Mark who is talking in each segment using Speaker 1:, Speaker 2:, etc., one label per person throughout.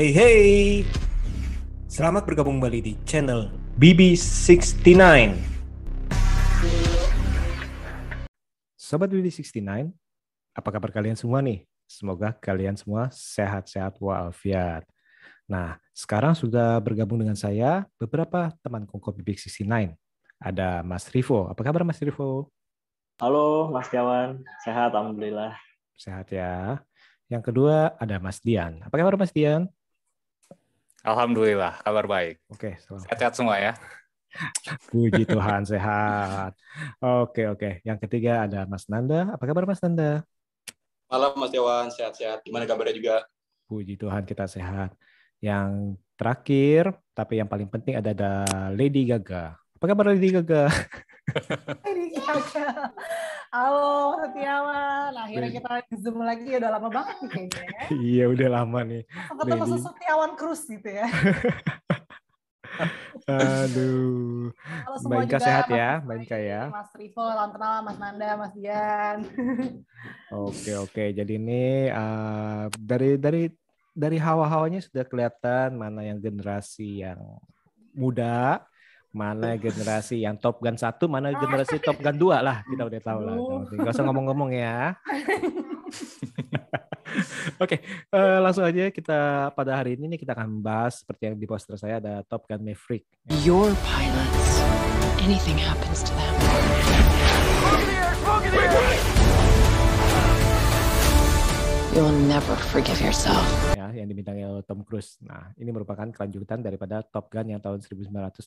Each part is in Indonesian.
Speaker 1: Hey, hey. Selamat bergabung kembali di channel BB69. Sobat BB69, apa kabar kalian semua nih? Semoga kalian semua sehat-sehat walafiat. Nah, sekarang sudah bergabung dengan saya beberapa teman kongko BB69. Ada Mas Rivo. Apa kabar Mas Rivo?
Speaker 2: Halo Mas Kawan, sehat Alhamdulillah.
Speaker 1: Sehat ya. Yang kedua ada Mas Dian. Apa kabar Mas Dian?
Speaker 3: Alhamdulillah, kabar baik.
Speaker 1: Oke, selamat.
Speaker 3: Sehat-sehat semua ya.
Speaker 1: Puji Tuhan sehat. Oke oke. Yang ketiga ada Mas Nanda. Apa kabar Mas Nanda?
Speaker 4: Malam Mas Dewan, sehat-sehat. Gimana kabarnya juga?
Speaker 1: Puji Tuhan kita sehat. Yang terakhir, tapi yang paling penting ada ada Lady Gaga. Apa kabar Lady Gaga?
Speaker 5: Lady Gaga. Halo Setiawan. Akhirnya kita zoom lagi ya udah lama banget nih kayaknya. ya.
Speaker 1: iya udah lama nih.
Speaker 5: Ketemu
Speaker 1: Lady.
Speaker 5: Setiawan Cruz gitu ya.
Speaker 1: Aduh.
Speaker 5: Halo semua
Speaker 1: Mbak Inka
Speaker 5: juga,
Speaker 1: sehat ya, Mbak Inka ya.
Speaker 5: Mas Rivo, salam kenal Mas Nanda, Mas Dian.
Speaker 1: Oke oke. Jadi ini eh, dari dari dari hawa-hawanya sudah kelihatan mana yang generasi yang muda, mana generasi yang Top Gun satu, mana generasi Top Gun 2 lah. Kita udah tahu lah. Gak usah ngomong-ngomong ya. Oke, eh, langsung aja kita pada hari ini nih kita akan membahas seperti yang di poster saya ada Top Gun Maverick.
Speaker 6: Your pilots. Anything happens to them. You'll never forgive yourself.
Speaker 1: ya yang dibintangi oleh Tom Cruise. Nah, ini merupakan kelanjutan daripada Top Gun yang tahun 1986.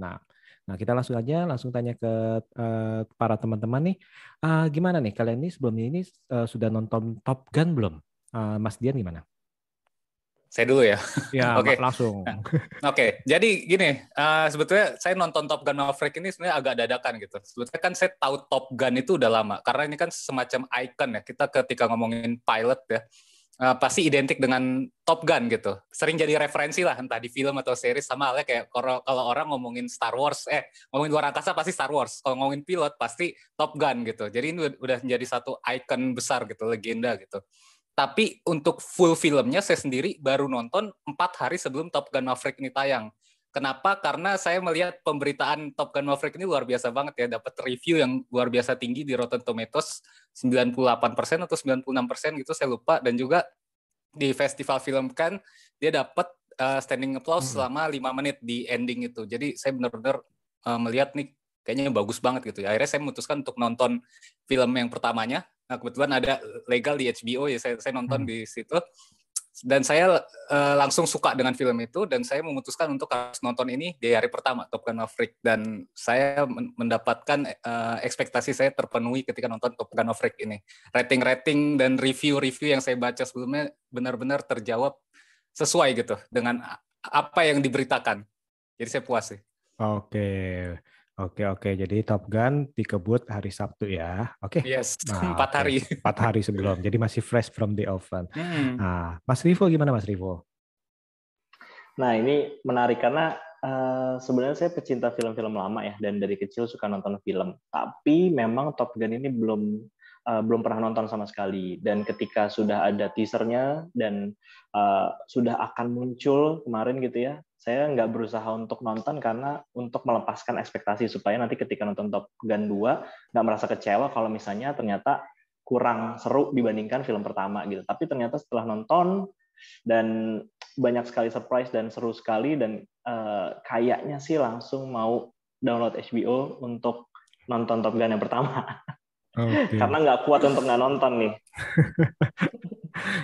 Speaker 1: Nah, kita langsung aja langsung tanya ke eh, para teman-teman nih, Ah, gimana nih kalian nih sebelumnya ini eh, sudah nonton Top Gun belum? Ah, Mas Dian gimana?
Speaker 3: Saya dulu ya.
Speaker 1: Ya,
Speaker 3: Oke.
Speaker 1: langsung.
Speaker 3: Oke, jadi gini, eh, sebetulnya saya nonton Top Gun Maverick ini sebenarnya agak dadakan gitu. Sebetulnya kan saya tahu Top Gun itu udah lama, karena ini kan semacam icon ya. Kita ketika ngomongin pilot ya, eh, pasti identik dengan Top Gun gitu. Sering jadi referensi lah, entah di film atau series, sama halnya kayak kalau kalau orang ngomongin Star Wars, eh ngomongin luar angkasa pasti Star Wars. Kalau ngomongin pilot pasti Top Gun gitu. Jadi ini udah menjadi satu icon besar gitu, legenda gitu. Tapi untuk full filmnya saya sendiri baru nonton empat hari sebelum Top Gun Maverick ini tayang. Kenapa? Karena saya melihat pemberitaan Top Gun Maverick ini luar biasa banget ya, dapat review yang luar biasa tinggi di Rotten Tomatoes 98% atau 96% gitu saya lupa dan juga di festival film kan dia dapat uh, standing applause selama lima menit di ending itu. Jadi saya benar-benar uh, melihat nih kayaknya bagus banget gitu ya. Akhirnya saya memutuskan untuk nonton film yang pertamanya. Nah, kebetulan ada legal di HBO ya saya, saya nonton di situ dan saya eh, langsung suka dengan film itu dan saya memutuskan untuk harus nonton ini di hari pertama Top Gun Maverick dan saya men- mendapatkan eh, ekspektasi saya terpenuhi ketika nonton Top Gun Maverick ini rating-rating dan review-review yang saya baca sebelumnya benar-benar terjawab sesuai gitu dengan apa yang diberitakan jadi saya puas sih
Speaker 1: Oke. Oke oke. Jadi Top Gun dikebut hari Sabtu ya. Oke.
Speaker 3: yes
Speaker 1: Nah,
Speaker 3: empat hari
Speaker 1: Empat hari sebelum. Jadi masih fresh from the oven.
Speaker 3: Hmm.
Speaker 1: Nah, Mas Rivo gimana Mas Rivo?
Speaker 2: Nah ini menarik karena eh, sebenarnya saya pecinta film-film lama ya dan dari kecil suka nonton film. Tapi memang Top Gun ini belum eh, belum pernah nonton sama sekali. Dan ketika sudah ada teasernya dan eh, sudah akan muncul kemarin gitu ya, saya nggak berusaha untuk nonton karena untuk melepaskan ekspektasi supaya nanti ketika nonton Top Gun 2 nggak merasa kecewa kalau misalnya ternyata kurang seru dibandingkan film pertama gitu. Tapi ternyata setelah nonton dan banyak sekali surprise dan seru sekali dan eh, kayaknya sih langsung mau download HBO untuk nonton Top Gun yang pertama
Speaker 1: Oke.
Speaker 2: karena nggak kuat untuk nggak nonton nih.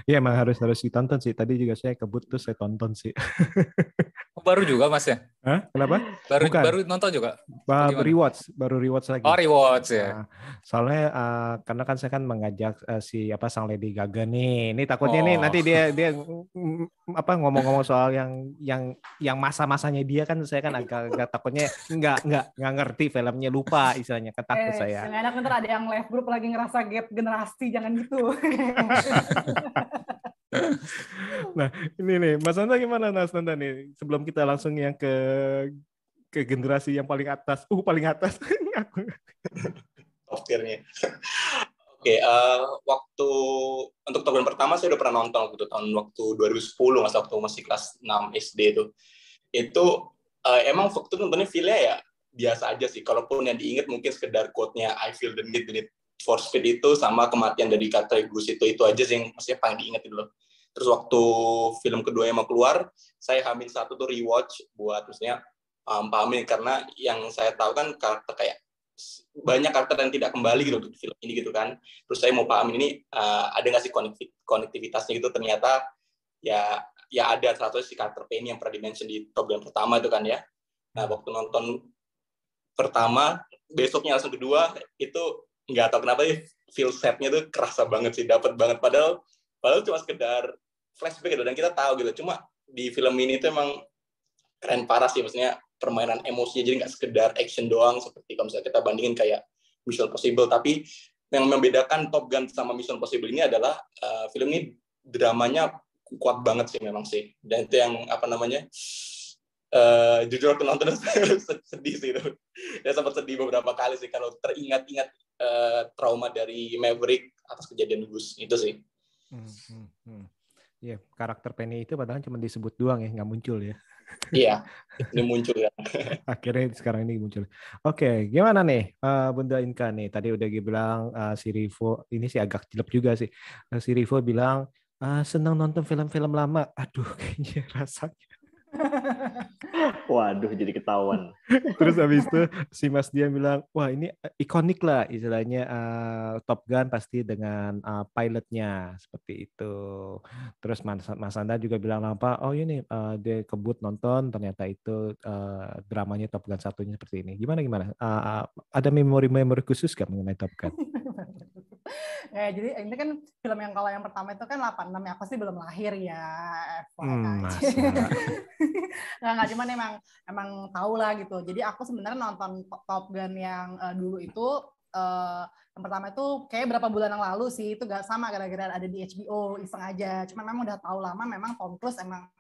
Speaker 1: Iya emang harus harus ditonton sih. Tadi juga saya kebut tuh saya tonton sih.
Speaker 3: Oh, baru juga mas ya?
Speaker 1: Hah? Kenapa?
Speaker 3: Baru
Speaker 1: Bukan.
Speaker 3: baru nonton juga?
Speaker 1: Ba-
Speaker 3: Gimana?
Speaker 1: rewatch, baru rewatch lagi.
Speaker 3: Oh rewatch ya.
Speaker 1: Nah, soalnya uh, karena kan saya kan mengajak uh, si apa sang Lady Gaga nih. Ini takutnya nih
Speaker 3: Oh.
Speaker 1: nanti dia dia mm, apa ngomong-ngomong soal yang yang yang masa-masanya dia kan saya kan agak-agak takutnya nggak nggak nggak ngerti filmnya lupa istilahnya kan takut
Speaker 5: Eh,
Speaker 1: saya.
Speaker 5: Yang enak ntar ada yang live group lagi ngerasa gap generasi, jangan gitu.
Speaker 1: Nah, ini nih, Mas Nanda gimana Mas Nanda nih? Sebelum kita langsung yang ke ke generasi yang paling atas. Uh, paling atas. Aku
Speaker 4: top tier-nya. Oke, eh, waktu untuk Top Gun pertama saya udah pernah nonton gitu tahun waktu 2010 mas waktu masih kelas 6 SD itu. Itu eh, emang waktu nontonnya feel-nya ya biasa aja sih. Kalaupun yang diingat mungkin sekedar quote-nya I feel the need, the need for speed itu sama kematian dari karakter Gus itu itu aja sih yang maksudnya paling diingat loh. Terus waktu film kedua yang mau keluar, saya hamil satu tuh rewatch buat maksudnya um, pahamin karena yang saya tahu kan karakter kayak banyak karakter yang tidak kembali gitu untuk film ini gitu kan. Terus saya mau pahamin ini uh, ada nggak sih konektiv- konektivitasnya gitu ternyata ya ya ada salah satu si karakter Penny yang pernah dimention di Top pertama itu kan ya. Nah waktu nonton pertama besoknya langsung kedua itu nggak tahu kenapa ya feel setnya tuh kerasa banget sih dapat banget. Padahal padahal cuma sekedar flashback gitu dan kita tahu gitu. Cuma di film ini tuh emang keren parah sih maksudnya permainan emosinya. Jadi nggak sekedar action doang seperti kalau misalnya kita bandingin kayak Mission Possible tapi yang membedakan Top Gun sama Mission Possible ini adalah uh, film ini dramanya kuat banget sih memang sih. Dan itu yang apa namanya eh jujur waktu nonton sedih sih itu. Ya sempat sedih beberapa kali sih kalau teringat-ingat eh, trauma dari Maverick atas kejadian Gus itu sih
Speaker 1: Hmm, hmm, hmm. Iya, karakter Penny itu padahal cuma disebut doang ya, nggak muncul ya.
Speaker 4: iya ini muncul ya
Speaker 1: Akhirnya sekarang ini muncul. Oke, gimana nih eh, Bunda Inka nih? Tadi udah bilang eh, si Rivo, ini sih agak jelek juga sih. Eh, si Rivo bilang ah, senang nonton film-film lama. Aduh, kayaknya rasanya.
Speaker 2: Waduh, jadi ketahuan.
Speaker 1: Terus habis itu si Mas Dian bilang, wah ini eh, ikonik lah istilahnya eh, Top Gun pasti dengan eh, pilotnya seperti itu. Terus Mas, Mas Anda juga bilang apa? Oh ini eh, dia kebut nonton ternyata itu eh, dramanya Top Gun satunya seperti ini. Gimana gimana? Eh, ada memori-memori khusus gak mengenai Top Gun?
Speaker 5: Ya, jadi ini kan film yang kalau yang pertama itu kan 86 ya, aku sih belum lahir ya.
Speaker 1: Hmm,
Speaker 5: nggak nggak cuman emang emang tahu lah gitu. Jadi aku sebenarnya nonton Top Gun yang eh, dulu itu eh, yang pertama itu kayak berapa bulan yang lalu sih itu gak sama gara-gara ada di HBO iseng aja. Cuman memang udah tahu lama memang Tom Cruise emang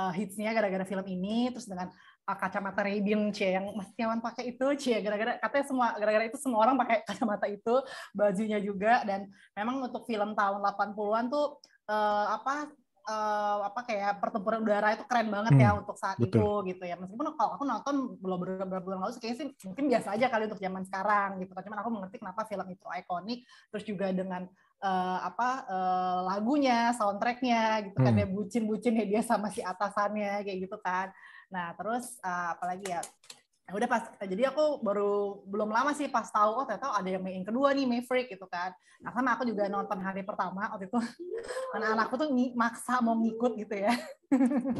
Speaker 5: eh, hitsnya gara-gara film ini terus dengan uh, kacamata Ray-Ban cie yang Mas Tiawan pakai itu cie. Gara-gara katanya semua gara-gara itu semua orang pakai kacamata itu bajunya juga. Dan memang untuk film tahun 80-an tuh eh, apa eh, apa kayak pertempuran udara itu keren banget ya
Speaker 1: Hmm,
Speaker 5: untuk saat
Speaker 1: betul.
Speaker 5: itu gitu ya. Meskipun kalau aku nonton belum beberapa bulan lalu sih kayaknya sih mungkin biasa aja kali untuk zaman sekarang gitu. Kan cuman aku mengerti kenapa film itu ikonik terus juga dengan eh, apa eh, lagunya soundtracknya gitu kan
Speaker 1: Hmm.
Speaker 5: dia bucin-bucin ya dia sama si atasannya kayak gitu kan nah terus eh, apalagi ya? Ya udah pas jadi aku baru belum lama sih pas tahu oh ternyata ada yang yang kedua nih Maverick gitu kan. Nah sama aku juga nonton hari pertama waktu itu. Anak-anakku tuh maksa mau ngikut gitu ya.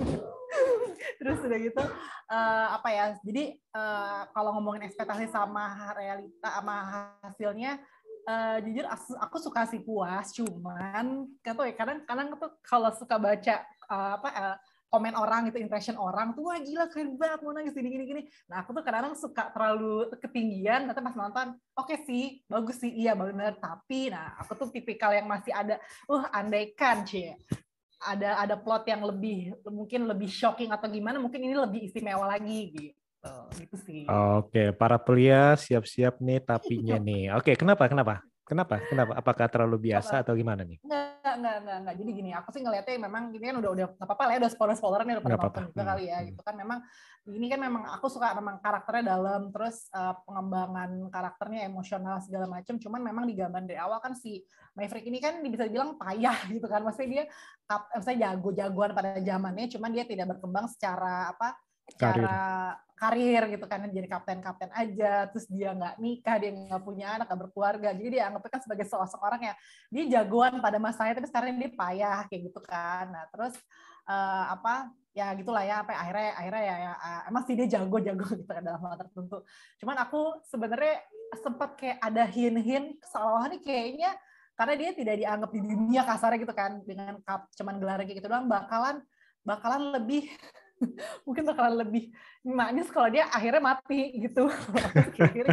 Speaker 5: Terus udah gitu eh, apa ya jadi eh, kalau ngomongin ekspektasi sama realita sama hasilnya eh, jujur aku, suka sih puas cuman gak tau ya kadang kadang tuh kalau suka baca eh, apa eh, komen orang gitu impression orang tuh wah gila keren banget mau nangis gini gini gini nah aku tuh kadang-kadang suka terlalu ketinggian nanti pas nonton oke sih bagus sih iya bener tapi nah aku tuh tipikal yang masih ada uh andaikan cie ada ada plot yang lebih mungkin lebih shocking atau gimana mungkin ini lebih istimewa lagi gitu gitu sih
Speaker 1: Oke, para pria siap-siap nih tapinya nih. Oke, kenapa? Kenapa? Kenapa? Kenapa? Apakah terlalu biasa atau gimana nih?
Speaker 5: Enggak, enggak, enggak, enggak. Jadi gini, aku sih ngeliatnya memang ini kan udah udah nggak apa-apa lah ya, udah spoiler spoileran ya udah
Speaker 1: apa-apa.
Speaker 5: nonton juga
Speaker 1: Hmm,
Speaker 5: kali ya
Speaker 1: hmm.
Speaker 5: gitu kan memang ini kan memang aku suka memang karakternya dalam terus eh, pengembangan karakternya emosional segala macam cuman memang di gambar dari awal kan si Maverick ini kan bisa dibilang payah gitu kan maksudnya dia maksudnya jago-jagoan pada zamannya cuman dia tidak berkembang secara apa cara karir gitu kan jadi kapten-kapten aja terus dia nggak nikah dia nggak punya anak nggak berkeluarga. Jadi dia anggapnya kan sebagai seorang yang dia jagoan pada masanya tapi sekarang dia payah kayak gitu kan. Nah terus uh, apa ya gitulah ya apa akhirnya akhirnya ya, ya uh, emang sih dia jago-jago gitu kan dalam hal tertentu. Cuman aku sebenarnya sempat kayak ada hin-hin seolah-olah nih kayaknya karena dia tidak dianggap di dunia kasarnya gitu kan dengan cup cuman gelar gitu doang bakalan bakalan lebih mungkin bakalan lebih maknya kalau dia akhirnya mati gitu. gitu.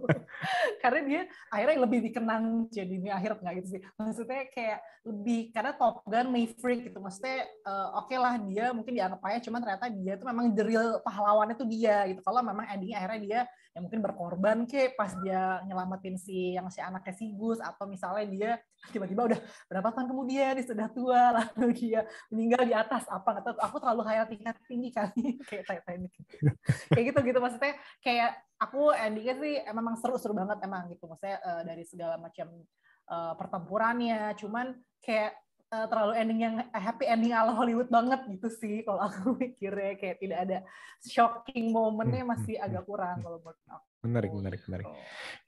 Speaker 5: karena dia akhirnya lebih dikenang jadi ini akhir nggak gitu sih. Maksudnya kayak lebih karena Top Gun Maverick gitu. Maksudnya uh, oke okay lah dia mungkin dianggap aja cuman ternyata dia tuh memang the real pahlawannya tuh dia gitu. Kalau memang endingnya akhirnya dia yang mungkin berkorban ke pas dia nyelamatin si yang si anaknya si Gus atau misalnya dia tiba-tiba udah berapa tahun kemudian dia sudah tua lalu dia meninggal di atas apa nggak tahu aku terlalu hayal tingkat tinggi kali kayak Titanic kayak gitu gitu. Maksudnya kayak aku endingnya sih memang seru-seru banget emang gitu. Maksudnya uh, dari segala macam uh, pertempurannya. Cuman kayak uh, terlalu ending yang happy ending ala Hollywood banget gitu sih kalau aku mikirnya kayak tidak ada shocking momennya hmm, masih hmm, agak hmm, kurang kalau menurut aku.
Speaker 1: Menarik, menarik, menarik.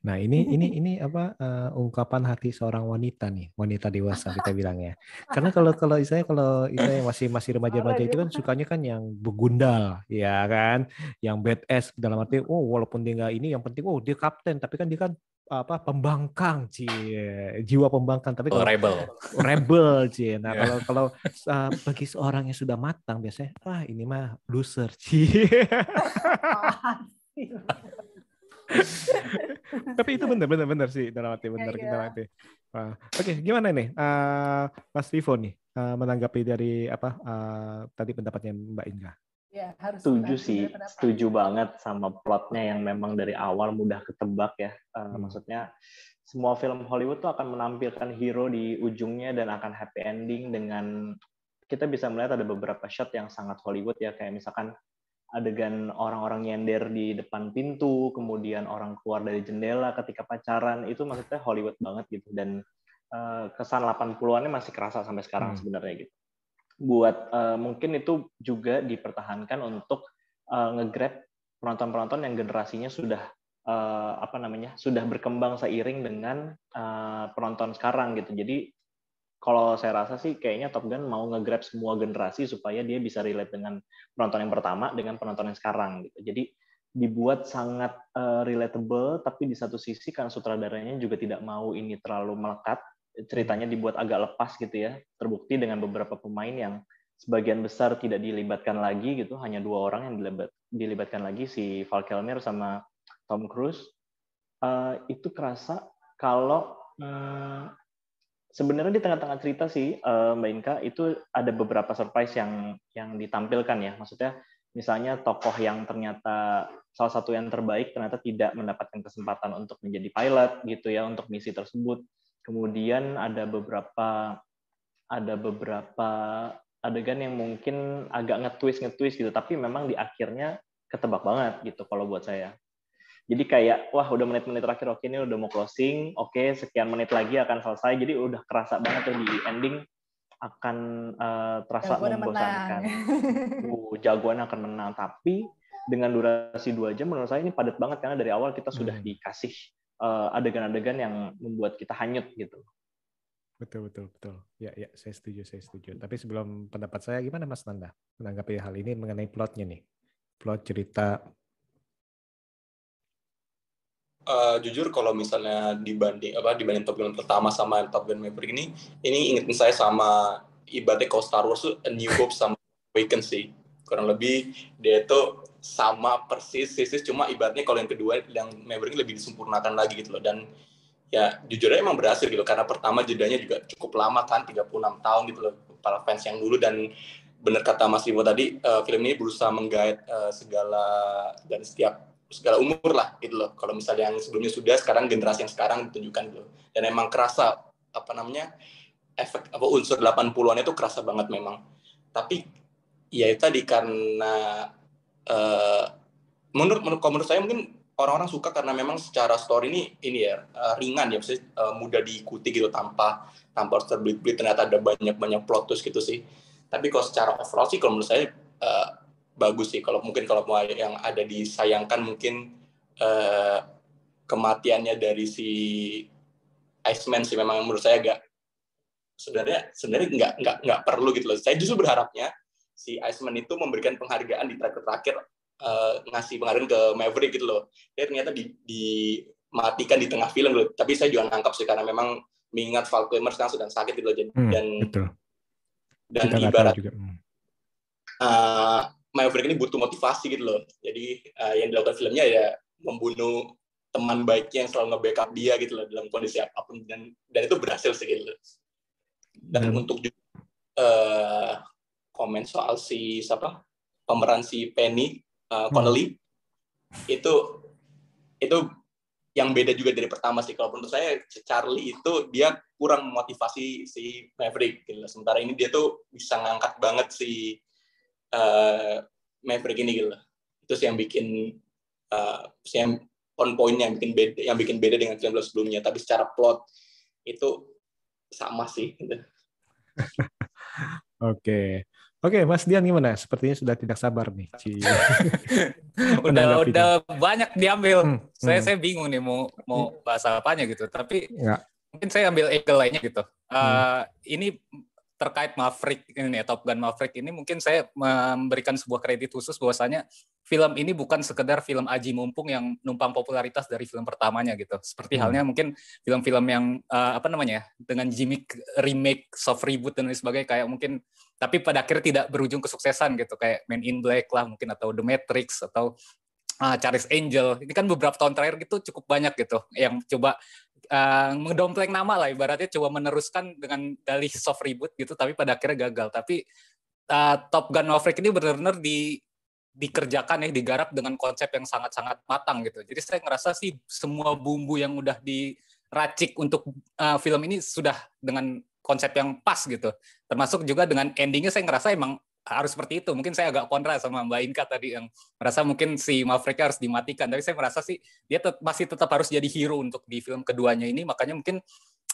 Speaker 1: Nah ini ini ini apa uh, ungkapan hati seorang wanita nih, wanita dewasa kita bilang ya. Karena kalau kalau saya kalau saya masih masih remaja-remaja itu kan sukanya kan yang begundal, ya kan, yang badass dalam arti, oh walaupun dia nggak ini, yang penting oh dia kapten, tapi kan dia kan apa pembangkang cie jiwa pembangkang. Tapi
Speaker 3: oh, kalau oh, rebel.
Speaker 1: rebel cie nah yeah. kalau kalau uh, bagi seorang yang sudah matang biasanya wah ini mah loser cie tapi itu benar benar benar sih dalam arti benar yeah, dalam arti uh, oke okay, gimana nih uh, Mas Vivo nih uh, menanggapi dari apa uh, tadi pendapatnya Mbak Inga
Speaker 2: Ya, harus setuju sih, setuju banget sama plotnya yang memang dari awal mudah ketebak ya. Uh, hmm. Maksudnya semua film Hollywood tuh akan menampilkan hero di ujungnya dan akan happy ending dengan kita bisa melihat ada beberapa shot yang sangat Hollywood ya kayak misalkan adegan orang-orang nyender di depan pintu, kemudian orang keluar dari jendela ketika pacaran itu maksudnya Hollywood banget gitu dan uh, kesan 80-annya masih kerasa sampai sekarang hmm. sebenarnya gitu buat uh, mungkin itu juga dipertahankan untuk uh, ngegrab penonton-penonton yang generasinya sudah uh, apa namanya sudah berkembang seiring dengan uh, penonton sekarang gitu. Jadi kalau saya rasa sih kayaknya Top Gun mau ngegrab semua generasi supaya dia bisa relate dengan penonton yang pertama dengan penonton yang sekarang gitu. Jadi dibuat sangat uh, relatable tapi di satu sisi kan sutradaranya juga tidak mau ini terlalu melekat ceritanya dibuat agak lepas gitu ya. Terbukti dengan beberapa pemain yang sebagian besar tidak dilibatkan lagi gitu, hanya dua orang yang dilibat, dilibatkan lagi si Val Kilmer sama Tom Cruise. Uh, itu kerasa kalau uh, sebenarnya di tengah-tengah cerita sih uh, Mbak Inka itu ada beberapa surprise yang yang ditampilkan ya. Maksudnya misalnya tokoh yang ternyata salah satu yang terbaik ternyata tidak mendapatkan kesempatan untuk menjadi pilot gitu ya untuk misi tersebut Kemudian ada beberapa ada beberapa adegan yang mungkin agak nge-twist nge-twist gitu, tapi memang di akhirnya ketebak banget gitu kalau buat saya. Jadi kayak wah udah menit-menit terakhir oke ini udah mau closing, oke sekian menit lagi akan selesai. Jadi udah kerasa banget tuh di ending akan uh, terasa jagoan membosankan. uh, jagoan akan menang, tapi dengan durasi dua jam menurut saya ini padat banget karena dari awal kita sudah hmm. dikasih adegan-adegan yang membuat kita hanyut gitu.
Speaker 1: Betul betul betul. Ya ya saya setuju saya setuju. Tapi sebelum pendapat saya gimana Mas Nanda menanggapi hal ini mengenai plotnya nih, plot cerita.
Speaker 4: Uh, jujur kalau misalnya dibanding apa dibanding Top Gun pertama sama Top Gun Maverick ini, ini ingetin saya sama ibaratnya kalau Star Wars tuh A New Hope sama Awakens sih. Kurang lebih dia itu sama persis persis cuma ibaratnya kalau yang kedua yang Maverick lebih disempurnakan lagi gitu loh. Dan ya jujur aja emang berhasil gitu karena pertama jedanya juga cukup lama kan 36 tahun gitu loh. Para fans yang dulu dan benar kata Mas Iwo tadi uh, film ini berusaha menggait uh, segala dan setiap segala umur lah gitu loh. Kalau misalnya yang sebelumnya sudah sekarang generasi yang sekarang ditunjukkan gitu dan emang kerasa apa namanya efek apa unsur 80-an itu kerasa banget memang. Tapi ya itu tadi karena uh, menurut menurut menurut saya mungkin orang-orang suka karena memang secara story ini ini ya uh, ringan ya maksudnya uh, mudah diikuti gitu tanpa tanpa harus terbelit-belit ternyata ada banyak banyak plot twist gitu sih tapi kalau secara overall sih kalau menurut saya uh, bagus sih kalau mungkin kalau mau yang ada disayangkan mungkin uh, kematiannya dari si Iceman sih memang menurut saya agak sebenarnya sebenarnya nggak nggak nggak perlu gitu loh. Saya justru berharapnya si Iceman itu memberikan penghargaan di terakhir-terakhir uh, ngasih penghargaan ke Maverick gitu loh. Dia ternyata di, dimatikan di tengah film loh. Tapi saya juga nangkap sih karena memang mengingat Val Kilmer sekarang sedang sakit gitu loh.
Speaker 1: Hmm,
Speaker 4: dan
Speaker 1: betul.
Speaker 4: dan
Speaker 1: Kita
Speaker 4: ibarat
Speaker 1: juga. Hmm.
Speaker 4: uh, Maverick ini butuh motivasi gitu loh. Jadi uh, yang dilakukan filmnya ya membunuh teman baiknya yang selalu nge-backup dia gitu loh dalam kondisi apa pun dan dan itu berhasil sih gitu. loh. Dan
Speaker 1: Dan-
Speaker 4: untuk uh, komen soal si siapa pemeran si Penny uh, Connelly itu itu yang beda juga dari pertama sih kalau menurut saya Charlie itu dia kurang memotivasi si Maverick gitu. Sementara ini dia tuh bisa ngangkat banget si uh, Maverick ini gitu. Itu sih yang bikin uh, yang on point-nya yang bikin beda yang bikin beda dengan film sebelumnya. Tapi secara plot itu sama sih. Gitu.
Speaker 1: Oke. Oke, Mas Dian gimana? Sepertinya sudah tidak sabar nih.
Speaker 3: Udah udah banyak diambil.
Speaker 1: Hmm,
Speaker 3: Saya
Speaker 1: hmm.
Speaker 3: saya bingung nih mau mau bahas apanya gitu. Tapi
Speaker 1: Nggak.
Speaker 3: mungkin saya ambil angle lainnya gitu.
Speaker 1: Hmm.
Speaker 3: Eh, Ini terkait Maverick ini ya, Top Gun Maverick ini mungkin saya memberikan sebuah kredit khusus bahwasanya film ini bukan sekedar film aji mumpung yang numpang popularitas dari film pertamanya gitu. Seperti
Speaker 1: Hmm.
Speaker 3: halnya mungkin film-film yang eh, apa namanya ya, dengan gimmick remake, soft reboot dan lain sebagainya kayak mungkin tapi pada akhirnya tidak berujung kesuksesan gitu kayak Man in Black lah mungkin atau The Matrix atau ah, Charles Angel. Ini kan beberapa tahun terakhir gitu cukup banyak gitu yang coba uh, mendompleng nama lah ibaratnya coba meneruskan dengan dalih soft reboot gitu tapi pada akhirnya gagal. Tapi uh, Top Gun Maverick ini benar-benar di dikerjakan ya digarap dengan konsep yang sangat-sangat matang gitu. Jadi saya ngerasa sih semua bumbu yang udah diracik untuk uh, film ini sudah dengan konsep yang pas gitu. Termasuk juga dengan endingnya saya ngerasa emang harus seperti itu. Mungkin saya agak kontra sama Mbak Inka tadi yang merasa mungkin si Maverick harus dimatikan. Tapi saya merasa sih dia tet- masih tetap harus jadi hero untuk di film keduanya ini. Makanya mungkin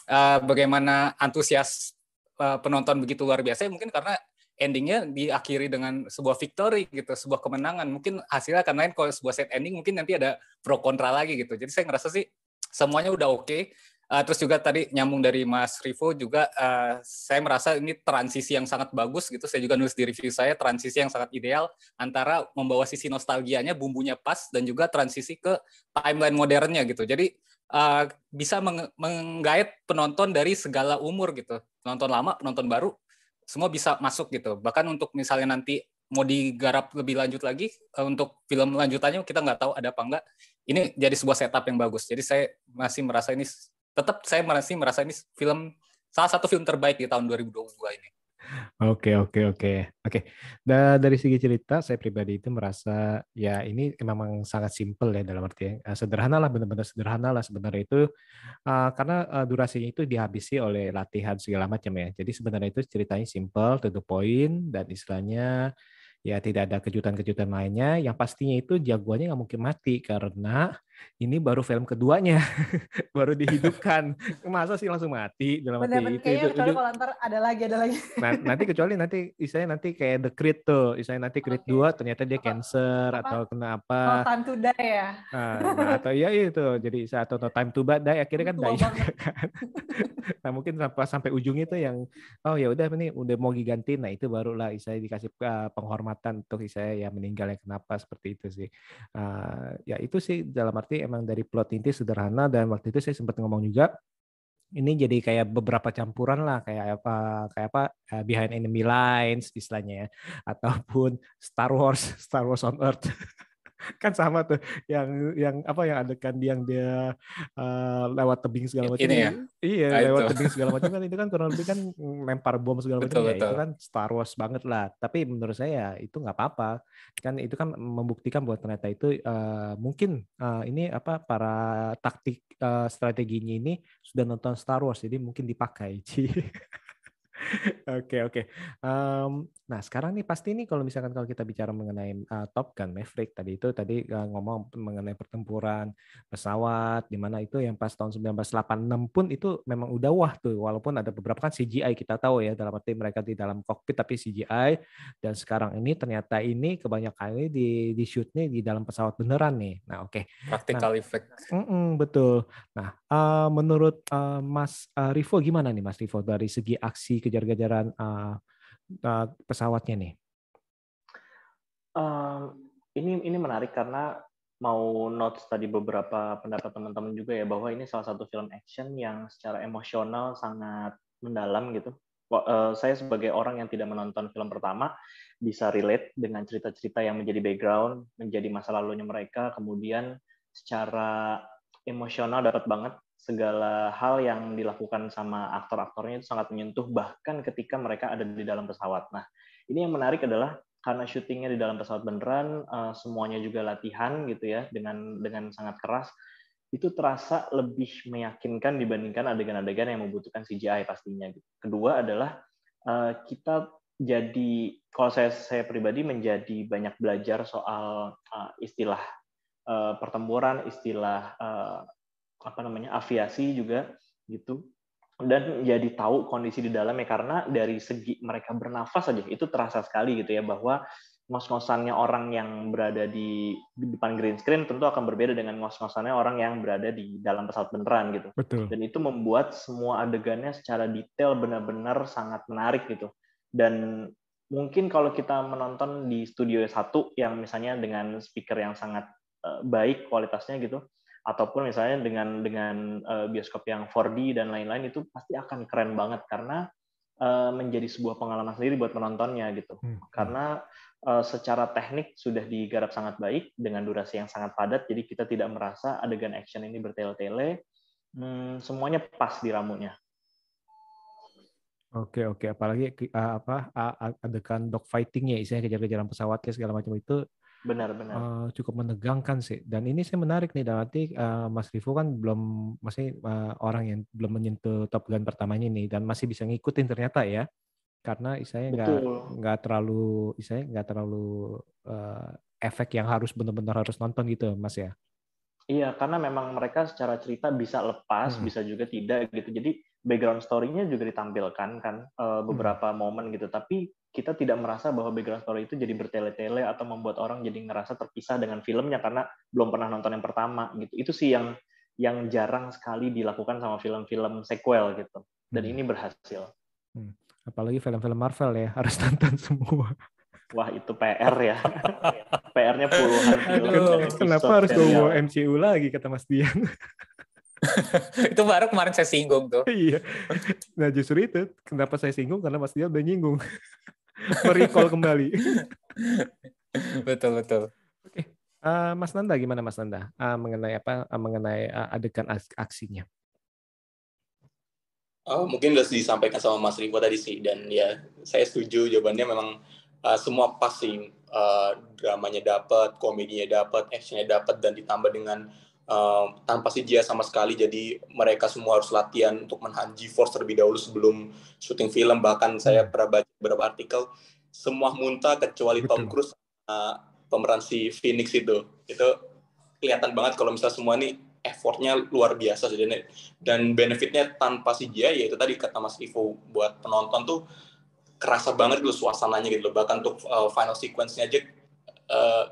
Speaker 3: uh, bagaimana antusias uh, penonton begitu luar biasa mungkin karena endingnya diakhiri dengan sebuah victory gitu, sebuah kemenangan. Mungkin hasilnya akan lain kalau sebuah set ending mungkin nanti ada pro kontra lagi gitu. Jadi saya ngerasa sih semuanya udah oke. Uh, terus juga tadi nyambung dari Mas Rivo juga uh, saya merasa ini transisi yang sangat bagus gitu. Saya juga nulis di review saya transisi yang sangat ideal antara membawa sisi nostalgianya, bumbunya pas dan juga transisi ke timeline modernnya gitu. Jadi uh, bisa meng- menggait penonton dari segala umur gitu. Penonton lama, penonton baru, semua bisa masuk gitu. Bahkan untuk misalnya nanti mau digarap lebih lanjut lagi uh, untuk film lanjutannya kita nggak tahu ada apa enggak. Ini jadi sebuah setup yang bagus. Jadi saya masih merasa ini tetap saya masih merasa ini film salah satu film terbaik di tahun 2022 ini.
Speaker 1: Oke, oke, oke. Oke. Da- dari segi cerita, saya pribadi itu merasa ya ini memang sangat simpel ya dalam arti eh, sederhana lah, benar-benar sederhana lah sebenarnya itu eh, karena eh, durasinya itu dihabisi oleh latihan segala macam ya. Jadi sebenarnya itu ceritanya simpel, to the point dan istilahnya ya tidak ada kejutan-kejutan lainnya. Yang pastinya itu jagoannya nggak mungkin mati karena ini baru film keduanya, baru dihidupkan. Masa sih langsung mati dalam
Speaker 5: Bener-bener
Speaker 1: itu, itu,
Speaker 5: kalau ntar ada lagi ada lagi.
Speaker 1: Nah, nanti kecuali nanti istilahnya nanti kayak The Creed tuh, istilahnya nanti Creed 2 ternyata dia cancer atau kena
Speaker 5: No
Speaker 1: apa.
Speaker 5: time to die ya.
Speaker 1: Nah, nah, atau ya itu jadi atau no time to die akhirnya kan
Speaker 5: Tua
Speaker 1: die juga kan. nah, mungkin sampai sampai ujung itu yang oh ya udah ini udah mau diganti. Nah, itu barulah saya dikasih uh, penghormatan untuk saya ya meninggal yang kenapa seperti itu sih. Uh, ya itu sih dalam arti emang dari plot inti sederhana dan waktu itu saya sempat ngomong juga ini jadi kayak beberapa campuran lah kayak apa kayak apa uh, behind enemy lines istilahnya ya ataupun Star Wars Star Wars on Earth kan sama tuh yang yang apa yang adegan dia yang dia uh, lewat tebing segala macam
Speaker 3: Ini ya?
Speaker 1: iya
Speaker 3: Nah,
Speaker 1: lewat
Speaker 3: itu.
Speaker 1: tebing segala macam kan itu kan kurang lebih kan lempar bom segala macam
Speaker 3: Betul,
Speaker 1: ya itu kan Star Wars banget lah tapi menurut saya itu nggak apa-apa kan itu kan membuktikan bahwa ternyata itu uh, mungkin uh, ini apa para taktik uh, strateginya ini sudah nonton Star Wars jadi mungkin dipakai. Oke oke. Em, Nah, sekarang nih pasti nih kalau misalkan kalau kita bicara mengenai uh, Top Gun Maverick tadi itu tadi uh, ngomong mengenai pertempuran pesawat di mana itu yang pas tahun 1986 pun itu memang udah wah tuh walaupun ada beberapa kan CGI kita tahu ya dalam arti mereka di dalam kokpit tapi CGI dan sekarang ini ternyata ini kebanyakan ini di di shoot nih di dalam pesawat beneran nih. Nah, oke. Okay.
Speaker 3: Practical
Speaker 1: nah,
Speaker 3: effect.
Speaker 1: Mm -mm, betul. Nah, uh, menurut uh, Mas uh, Rivo gimana nih Mas Rivo dari segi aksi kejar-kejaran uh, uh, pesawatnya nih?
Speaker 2: Uh, ini ini menarik karena mau notes tadi beberapa pendapat teman-teman juga ya bahwa ini salah satu film action yang secara emosional sangat mendalam gitu. Uh, saya sebagai orang yang tidak menonton film pertama bisa relate dengan cerita-cerita yang menjadi background, menjadi masa lalunya mereka, kemudian secara emosional dapat banget segala hal yang dilakukan sama aktor-aktornya itu sangat menyentuh bahkan ketika mereka ada di dalam pesawat. Nah, ini yang menarik adalah karena syutingnya di dalam pesawat beneran, uh, semuanya juga latihan gitu ya dengan dengan sangat keras. Itu terasa lebih meyakinkan dibandingkan adegan-adegan yang membutuhkan CGI pastinya. Gitu. Kedua adalah uh, kita jadi kalau saya saya pribadi menjadi banyak belajar soal uh, istilah pertempuran, istilah apa namanya aviasi juga gitu dan jadi tahu kondisi di dalamnya karena dari segi mereka bernafas saja itu terasa sekali gitu ya bahwa ngos-ngosannya orang yang berada di, di depan green screen tentu akan berbeda dengan ngos-ngosannya orang yang berada di dalam pesawat beneran gitu.
Speaker 1: Betul.
Speaker 2: Dan itu membuat semua adegannya secara detail benar-benar sangat menarik gitu. Dan mungkin kalau kita menonton di studio satu yang misalnya dengan speaker yang sangat uh, baik kualitasnya gitu, ataupun misalnya dengan dengan uh, bioskop yang 4D dan lain-lain itu pasti akan keren banget karena uh, menjadi sebuah pengalaman sendiri buat penontonnya gitu. Hmm. Karena uh, secara teknik sudah digarap sangat baik dengan durasi yang sangat padat, jadi kita tidak merasa adegan action ini bertele-tele. Hmm, semuanya pas di ramunya.
Speaker 1: Oke oke, apalagi uh, apa uh, adegan dogfightingnya, isinya kejar-kejaran pesawatnya segala macam itu
Speaker 2: benar-benar uh,
Speaker 1: cukup menegangkan sih dan ini saya menarik nih dalam arti uh, Mas Rivo kan belum masih uh, orang yang belum menyentuh Top Gun pertamanya nih dan masih bisa ngikutin ternyata ya karena saya nggak nggak terlalu saya nggak terlalu uh, efek yang harus benar-benar harus nonton gitu Mas ya
Speaker 2: Iya, karena memang mereka secara cerita bisa lepas, hmm. bisa juga tidak gitu. Jadi background story-nya juga ditampilkan kan uh, beberapa hmm. momen gitu. Tapi kita tidak merasa bahwa background story itu jadi bertele-tele atau membuat orang jadi ngerasa terpisah dengan filmnya karena belum pernah nonton yang pertama gitu. Itu sih yang yang jarang sekali dilakukan sama film-film sequel gitu. Dan hmm. ini berhasil.
Speaker 1: Hmm. Apalagi film-film Marvel ya harus nonton semua.
Speaker 2: Wah itu PR ya. PR-nya puluhan film.
Speaker 1: Kenapa harus bawa MCU lagi kata Mas Dian?
Speaker 3: itu baru kemarin saya singgung tuh.
Speaker 1: iya. Nah justru itu kenapa saya singgung karena Mas Dian udah nyinggung. Merecall kembali.
Speaker 3: betul betul.
Speaker 1: Oke. Uh, Mas Nanda gimana Mas Nanda uh, mengenai apa uh, mengenai uh, adegan aksinya?
Speaker 4: Oh, mungkin udah disampaikan sama Mas Rivo tadi sih dan ya saya setuju jawabannya memang uh, semua pasti uh, dramanya dapat, komedinya dapat, actionnya dapat dan ditambah dengan uh, tanpa CGI sama sekali. Jadi mereka semua harus latihan untuk menahan G-force terlebih dahulu sebelum syuting film. Bahkan saya hmm. pernah baca beberapa artikel semua muntah kecuali Betul. Tom Cruise uh, pemeran si Phoenix itu. Itu kelihatan banget kalau misalnya semua ini effortnya luar biasa sih dan benefitnya tanpa CGI yaitu tadi kata Mas Ivo buat penonton tuh kerasa banget gitu suasananya gitu loh. Bahkan untuk uh, final sequence-nya aja uh,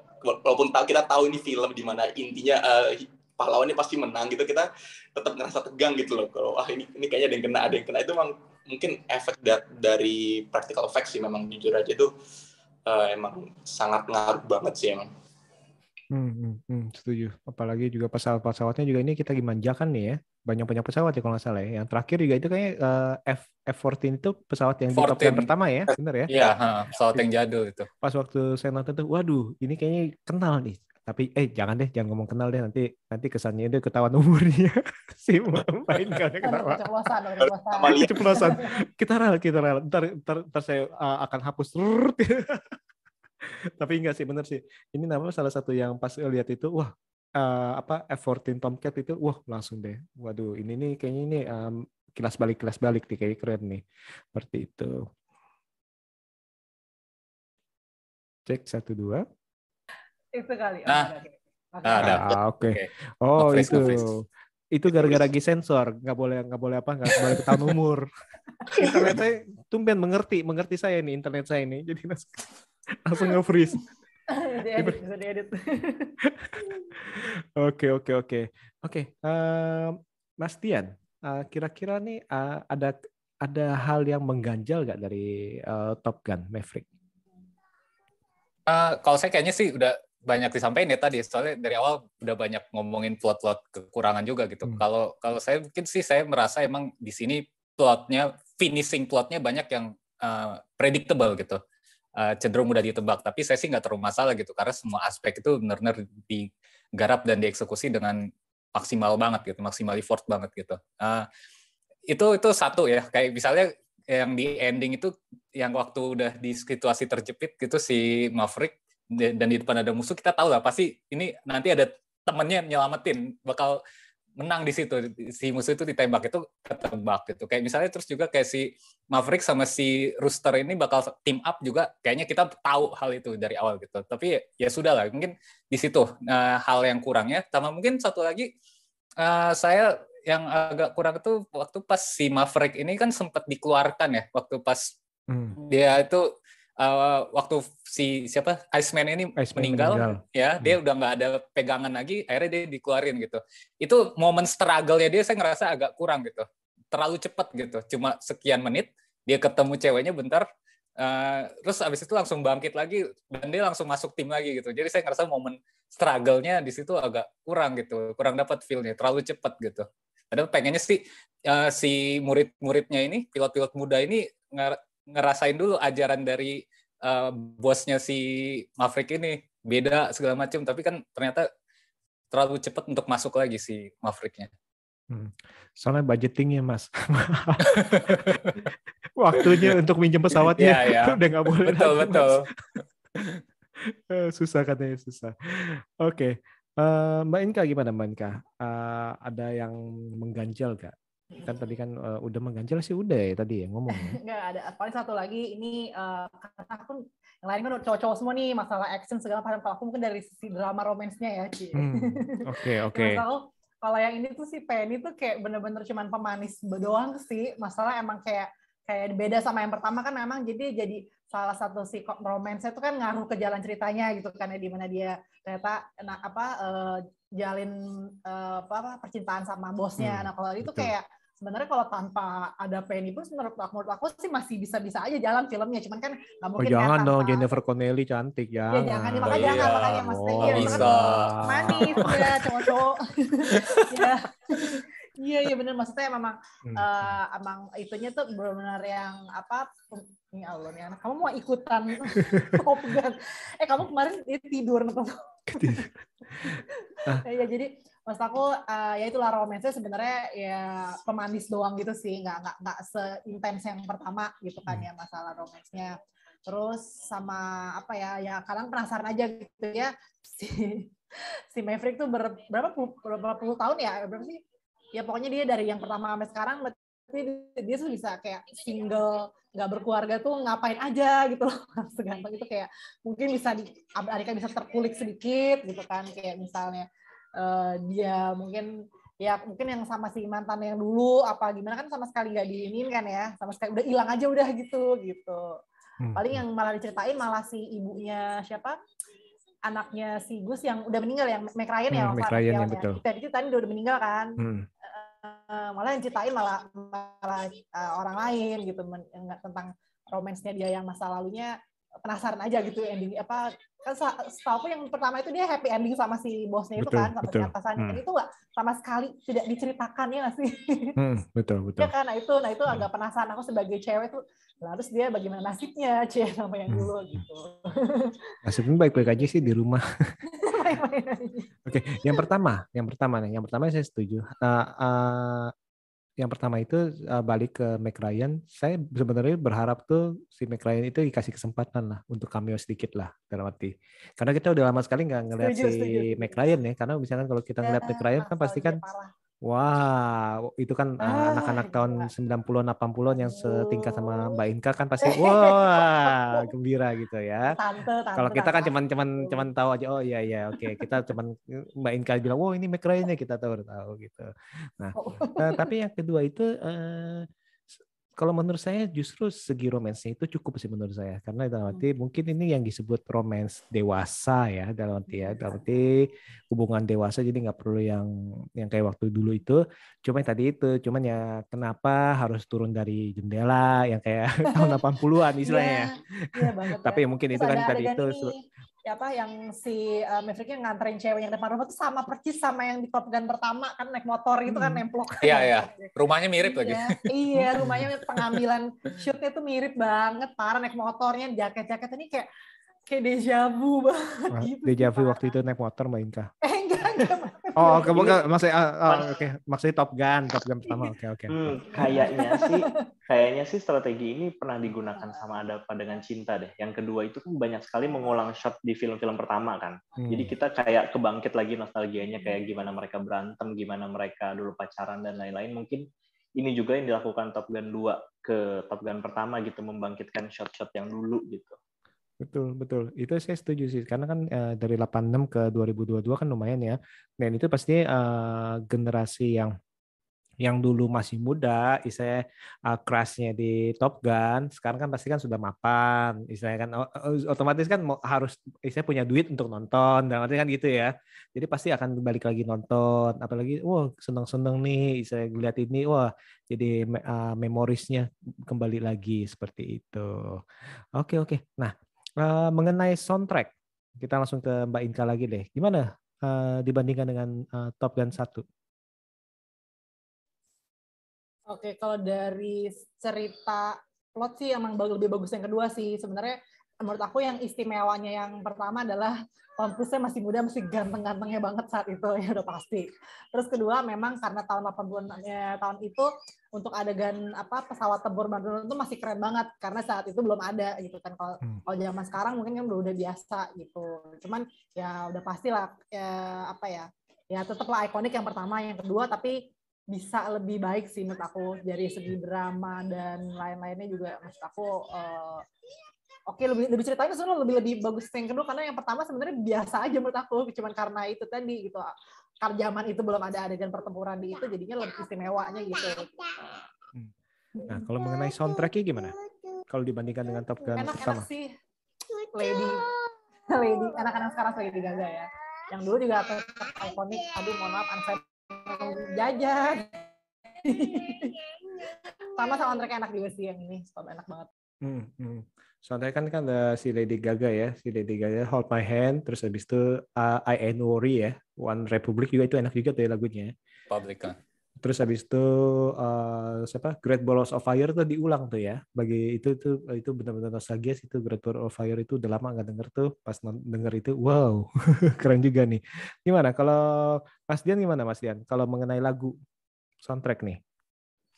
Speaker 4: walaupun tahu kita tahu ini film di mana intinya uh, pahlawannya pasti menang gitu kita tetap ngerasa tegang gitu loh kalau ah ini ini kayaknya ada yang kena ada yang kena itu memang mungkin efek da dari practical effects sih memang jujur aja itu uh, emang sangat ngaruh banget sih emang
Speaker 1: Hmm, hmm, hmm, setuju. Apalagi juga pesawat-pesawatnya juga ini kita dimanjakan nih ya. Banyak-banyak pesawat ya kalau nggak salah ya. Yang terakhir juga itu kayak uh, F F14 itu pesawat yang 14. di top pertama ya, benar ya?
Speaker 3: Iya, pesawat yang jadul itu.
Speaker 1: Pas waktu saya nonton tuh, waduh, ini kayaknya kenal nih. Tapi eh jangan deh, jangan ngomong kenal deh nanti nanti kesannya itu ketahuan umurnya si main kan ketawa. Keceplosan, Kita rel, kita rel. Ntar, ntar, ntar saya uh, akan hapus. Tapi enggak sih bener sih. Ini namanya salah satu yang pas lihat itu wah uh, apa F14 Tomcat itu wah langsung deh. Waduh, ini nih kayaknya ini um, kilas balik kilas balik nih kayak keren nih. Seperti itu. Cek satu dua.
Speaker 5: Itu kali.
Speaker 3: Nah.
Speaker 5: oke. Oke.
Speaker 3: Ah, ada.
Speaker 1: Ah, Oke. Oh itu. Itu gara-gara lagi sensor, nggak boleh nggak boleh apa nggak boleh ketahuan umur. internet saya tumben mengerti mengerti saya nih internet saya ini jadi langsung, langsung
Speaker 5: diedit, bisa diedit.
Speaker 1: Oke oke oke oke. em, Mas Tian, eh, kira-kira nih eh, ada ada hal yang mengganjal nggak dari eh, Top Gun Maverick?
Speaker 3: Eh, kalau saya kayaknya sih udah banyak disampaikan ya tadi soalnya dari awal udah banyak ngomongin plot-plot kekurangan juga gitu.
Speaker 1: Hmm.
Speaker 3: Kalau kalau saya mungkin sih saya merasa emang di sini plotnya finishing plotnya banyak yang eh, predictable gitu. Eh, cenderung mudah ditebak tapi saya sih nggak terlalu masalah gitu karena semua aspek itu benar-benar digarap dan dieksekusi dengan maksimal banget gitu, maksimal effort banget gitu. Eh, itu itu satu ya kayak misalnya yang di ending itu yang waktu udah di situasi terjepit gitu si Maverick dan di depan ada musuh kita tahu lah pasti ini nanti ada temennya nyelamatin bakal menang di situ. Si musuh itu ditembak itu ketebak gitu. Kayak misalnya terus juga kayak si Maverick sama si Rooster ini bakal team up juga kayaknya kita tahu hal itu dari awal gitu. Tapi ya, ya sudah lah mungkin di situ eh, hal yang kurangnya. Sama mungkin satu lagi eh, saya yang agak kurang itu waktu pas si Maverick ini kan sempat dikeluarkan ya waktu pas
Speaker 1: Hmm.
Speaker 3: dia itu uh, waktu si siapa? Iceman ini
Speaker 1: Iceman
Speaker 3: meninggal,
Speaker 1: meninggal.
Speaker 3: ya
Speaker 1: Hmm.
Speaker 3: dia udah nggak ada pegangan lagi akhirnya dia dikeluarin gitu. Itu momen struggle-nya dia saya ngerasa agak kurang gitu. Terlalu cepat gitu cuma sekian menit dia ketemu ceweknya bentar uh, terus abis itu langsung bangkit lagi dan dia langsung masuk tim lagi gitu. Jadi saya ngerasa momen struggle-nya di situ agak kurang gitu kurang dapat feel-nya terlalu cepat gitu. Padahal pengennya sih uh, si murid-muridnya ini pilot-pilot muda ini ngerasain dulu ajaran dari uh, bosnya si Maverick ini beda segala macam tapi kan ternyata terlalu cepat untuk masuk lagi si Mavericknya.
Speaker 1: Hmm. Soalnya budgetingnya mas, waktunya untuk minjem pesawatnya
Speaker 3: Iya, iya.
Speaker 1: udah nggak boleh.
Speaker 3: Betul
Speaker 1: lagi,
Speaker 3: betul.
Speaker 1: Eh, susah katanya susah. Oke, Eh, Mbak Inka gimana Mbak Inka? Eh, ada yang mengganjal gak? Kan tadi kan eh, udah mengganjal sih udah ya tadi ya ngomong.
Speaker 5: Enggak ada. Paling satu lagi ini eh, karena aku yang lain kan cowok-cowok semua nih masalah action segala macam. Kalau aku mungkin dari sisi drama romansnya ya. Ci.
Speaker 1: Hmm, Oke oke.
Speaker 5: Kalau yang ini tuh si Penny tuh kayak bener-bener cuman pemanis doang sih. Masalah emang kayak kayak beda sama yang pertama kan memang jadi jadi salah satu si romansnya itu kan ngaruh ke jalan ceritanya gitu kan ya di mana dia ternyata nah, apa eh, jalin eh, apa, apa percintaan sama bosnya.
Speaker 1: Hmm,
Speaker 5: nah kalau itu
Speaker 1: betul.
Speaker 5: kayak sebenarnya kalau tanpa ada Penny pun menurut aku, menurut aku sih masih bisa-bisa aja jalan filmnya cuman kan nggak
Speaker 1: Oh
Speaker 5: mungkin kan
Speaker 1: jangan dong
Speaker 5: tanpa-
Speaker 1: Jennifer Connelly cantik
Speaker 5: Ya
Speaker 1: jangan.
Speaker 5: jangan, makanya
Speaker 3: Oh,
Speaker 5: jangan,
Speaker 3: iya.
Speaker 5: makanya Mas Tegi
Speaker 1: Oh,
Speaker 5: ya,
Speaker 3: bisa.
Speaker 5: kan manis ya cowok-cowok. ya. Iya, iya bener maksudnya memang
Speaker 1: Hmm.
Speaker 5: eh, emang itunya tuh benar-benar yang apa ini Allah nih anak kamu mau ikutan Top Gun. Eh kamu kemarin tidur nonton.
Speaker 1: Ah.
Speaker 5: ya jadi maksud aku eh, ya itulah romansnya sebenarnya ya pemanis doang gitu sih nggak nggak nggak seintens yang pertama gitu kan
Speaker 1: Hmm.
Speaker 5: ya masalah romansnya terus sama apa ya ya kadang penasaran aja gitu ya si si Maverick tuh ber, berapa puluh, berapa puluh tahun ya berapa sih ya pokoknya dia dari yang pertama sampai sekarang berarti dia tuh bisa kayak single nggak berkeluarga tuh ngapain aja gitu loh. Segampang itu kayak mungkin bisa di adiknya bisa terkulik sedikit gitu kan. Kayak misalnya eh, dia mungkin ya mungkin yang sama si mantan yang dulu apa gimana kan sama sekali nggak diinin kan ya. Sama sekali udah hilang aja udah gitu gitu.
Speaker 1: Hmm.
Speaker 5: paling yang malah diceritain malah si ibunya siapa? Anaknya si Gus yang udah meninggal yang Mac Ryan ya
Speaker 1: Hmm, Mac
Speaker 5: Pak,
Speaker 1: Ryan, ya,
Speaker 5: yang
Speaker 1: betul.
Speaker 5: Tadi itu tadi udah meninggal kan.
Speaker 1: Hmm.
Speaker 5: Eh, malah yang ceritain malah malah eh, orang lain gitu men- tentang romansnya dia yang masa lalunya penasaran aja gitu ending apa kan setahu aku yang pertama itu dia happy ending sama si bosnya itu
Speaker 1: Betul,
Speaker 5: kan sama si
Speaker 1: betul.
Speaker 5: atasannya
Speaker 1: Hmm.
Speaker 5: itu nggak sama sekali tidak diceritakan ya nggak sih
Speaker 1: Hmm, betul betul.
Speaker 5: ya kan nah itu nah itu agak penasaran aku sebagai cewek tuh lah terus dia bagaimana nasibnya cie sama yang
Speaker 1: Hmm.
Speaker 5: dulu gitu
Speaker 1: Nasibnya baik-baik aja sih di rumah.
Speaker 5: Main-main aja.
Speaker 1: Oke, yang pertama, yang pertama nih, yang pertama saya setuju. Uh, uh, yang pertama itu uh, balik ke Mac Ryan. Saya sebenarnya berharap tuh si Mac Ryan itu dikasih kesempatan lah untuk cameo sedikit lah dalam arti. Karena kita udah lama sekali nggak ngeliat
Speaker 5: Setuju,
Speaker 1: si
Speaker 5: setuju.
Speaker 1: Mac Ryan ya. Karena misalkan kalau kita ngeliat
Speaker 5: Ya,
Speaker 1: Mac Ryan kan pasti kan
Speaker 5: parah.
Speaker 1: Wah, itu kan uh,
Speaker 5: Ah,
Speaker 1: anak-anak tahun
Speaker 5: gila.
Speaker 1: 90-an 80-an yang setingkat sama. Mbak Inka kan pasti wah, gembira gitu ya.
Speaker 5: Tante, tante.
Speaker 1: Kalau kita kan cuman cuman cuman tahu aja oh iya iya oke kita cuman Mbak Inka bilang wow ini McRae-nya kita tahu tahu gitu. Nah,
Speaker 5: Oh.
Speaker 1: eh, tapi yang kedua itu eh, kalau menurut saya justru segi romansnya itu cukup sih menurut saya. Karena dalam arti mungkin ini yang disebut romance dewasa ya dalam arti ya dalam arti hubungan dewasa. Jadi nggak perlu yang yang kayak waktu dulu itu. Cuma tadi itu cuman ya kenapa harus turun dari jendela yang kayak tahun 80-an istilahnya ya.
Speaker 5: Iya, iya banget
Speaker 1: tapi
Speaker 5: ya.
Speaker 1: mungkin
Speaker 5: Terus
Speaker 1: itu kan tadi itu
Speaker 5: ini, ya apa yang si uh, Mavericknya nganterin cewek yang depan rumah tuh sama persis sama yang di Top Gun pertama kan naik motor gitu kan
Speaker 1: Hmm.
Speaker 5: nemplok.
Speaker 3: Iya, iya. Rumahnya mirip lagi.
Speaker 5: Iya, iya, rumahnya pengambilan shootnya tuh mirip banget, parah naik motornya, jaket-jaket ini kayak kayak deja vu banget gitu.
Speaker 1: Deja vu
Speaker 5: parah.
Speaker 1: waktu itu naik motor Mbak Inka.
Speaker 5: Eh.
Speaker 1: Oh, oke,
Speaker 2: Ini-
Speaker 1: maksudnya ah,
Speaker 2: Mas-
Speaker 1: oke, maksudnya Top Gun, Top Gun pertama. Oke, oke.
Speaker 2: Hmm, kayaknya sih, kayaknya sih strategi ini pernah digunakan sama Ada Apa Dengan Cinta deh. Yang kedua itu kan banyak sekali mengulang shot di film-film pertama kan.
Speaker 1: Hmm.
Speaker 2: Jadi kita kayak kebangkit lagi nostalgianya kayak gimana mereka berantem, gimana mereka dulu pacaran dan lain-lain. Mungkin ini juga yang dilakukan Top Gun 2 ke Top Gun pertama gitu, membangkitkan shot-shot yang dulu gitu.
Speaker 1: Betul, betul. Itu saya setuju sih. Karena kan eh, dari 86 ke 2022 kan lumayan ya. Dan itu pasti eh, generasi yang yang dulu masih muda, istilahnya uh, crush-nya di Top Gun, sekarang kan pasti kan sudah mapan, istilahnya kan otomatis kan harus istilahnya punya duit untuk nonton, dan kan gitu ya. Jadi pasti akan balik lagi nonton, apalagi wah seneng-seneng nih, saya lihat ini, wah jadi uh, memorisnya kembali lagi seperti itu. Oke oke. Nah uh, mengenai soundtrack, kita langsung ke Mbak Inka lagi deh. Gimana uh, dibandingkan dengan uh, Top Gun 1?
Speaker 5: Oke, kalau dari cerita plot sih emang lebih bagus yang kedua sih. Sebenarnya menurut aku yang istimewanya yang pertama adalah Tom Cruise masih muda, masih ganteng-gantengnya banget saat itu ya udah pasti. Terus kedua memang karena tahun 80-an ya, tahun itu untuk adegan apa pesawat tempur Bandung itu masih keren banget karena saat itu belum ada gitu kan. Kalau
Speaker 1: Hmm.
Speaker 5: kalau zaman sekarang mungkin kan udah udah biasa gitu. Cuman ya udah pastilah ya apa ya ya tetaplah ikonik yang pertama, yang kedua tapi bisa lebih baik sih menurut aku dari segi drama dan lain-lainnya juga maksud aku eh, oke lebih lebih ceritanya sebenarnya lebih lebih bagus yang kedua karena yang pertama sebenarnya biasa aja menurut aku cuman karena itu tadi gitu. Karena zaman itu belum ada adegan pertempuran di itu jadinya lebih istimewanya gitu.
Speaker 1: Nah kalau mengenai soundtracknya gimana? Kalau dibandingkan dengan Top Gun
Speaker 5: enak-enak
Speaker 1: pertama?
Speaker 5: sih. Lady. Lady. Anak-anak sekarang Lady Gaga ya. Yang dulu juga tetap ikonik. Aduh mohon maaf unfriend jajan. Sama soundtrack enak juga sih yang ini. Stop enak banget
Speaker 1: Hmm, hmm. Soalnya kan kan ada si Lady Gaga ya, si Lady Gaga Hold My Hand, terus habis itu uh, I Ain't Worry ya, One Republic juga itu enak juga tuh ya lagunya.
Speaker 3: Public kan.
Speaker 1: Terus habis itu uh, siapa Great Balls of Fire tuh diulang tuh ya. Bagi itu tuh itu benar-benar nostalgia sih itu Great Balls of Fire itu udah lama nggak denger tuh. Pas denger itu wow keren juga nih. Gimana kalau Mas Dian gimana Mas Dian? Kalau mengenai lagu soundtrack nih?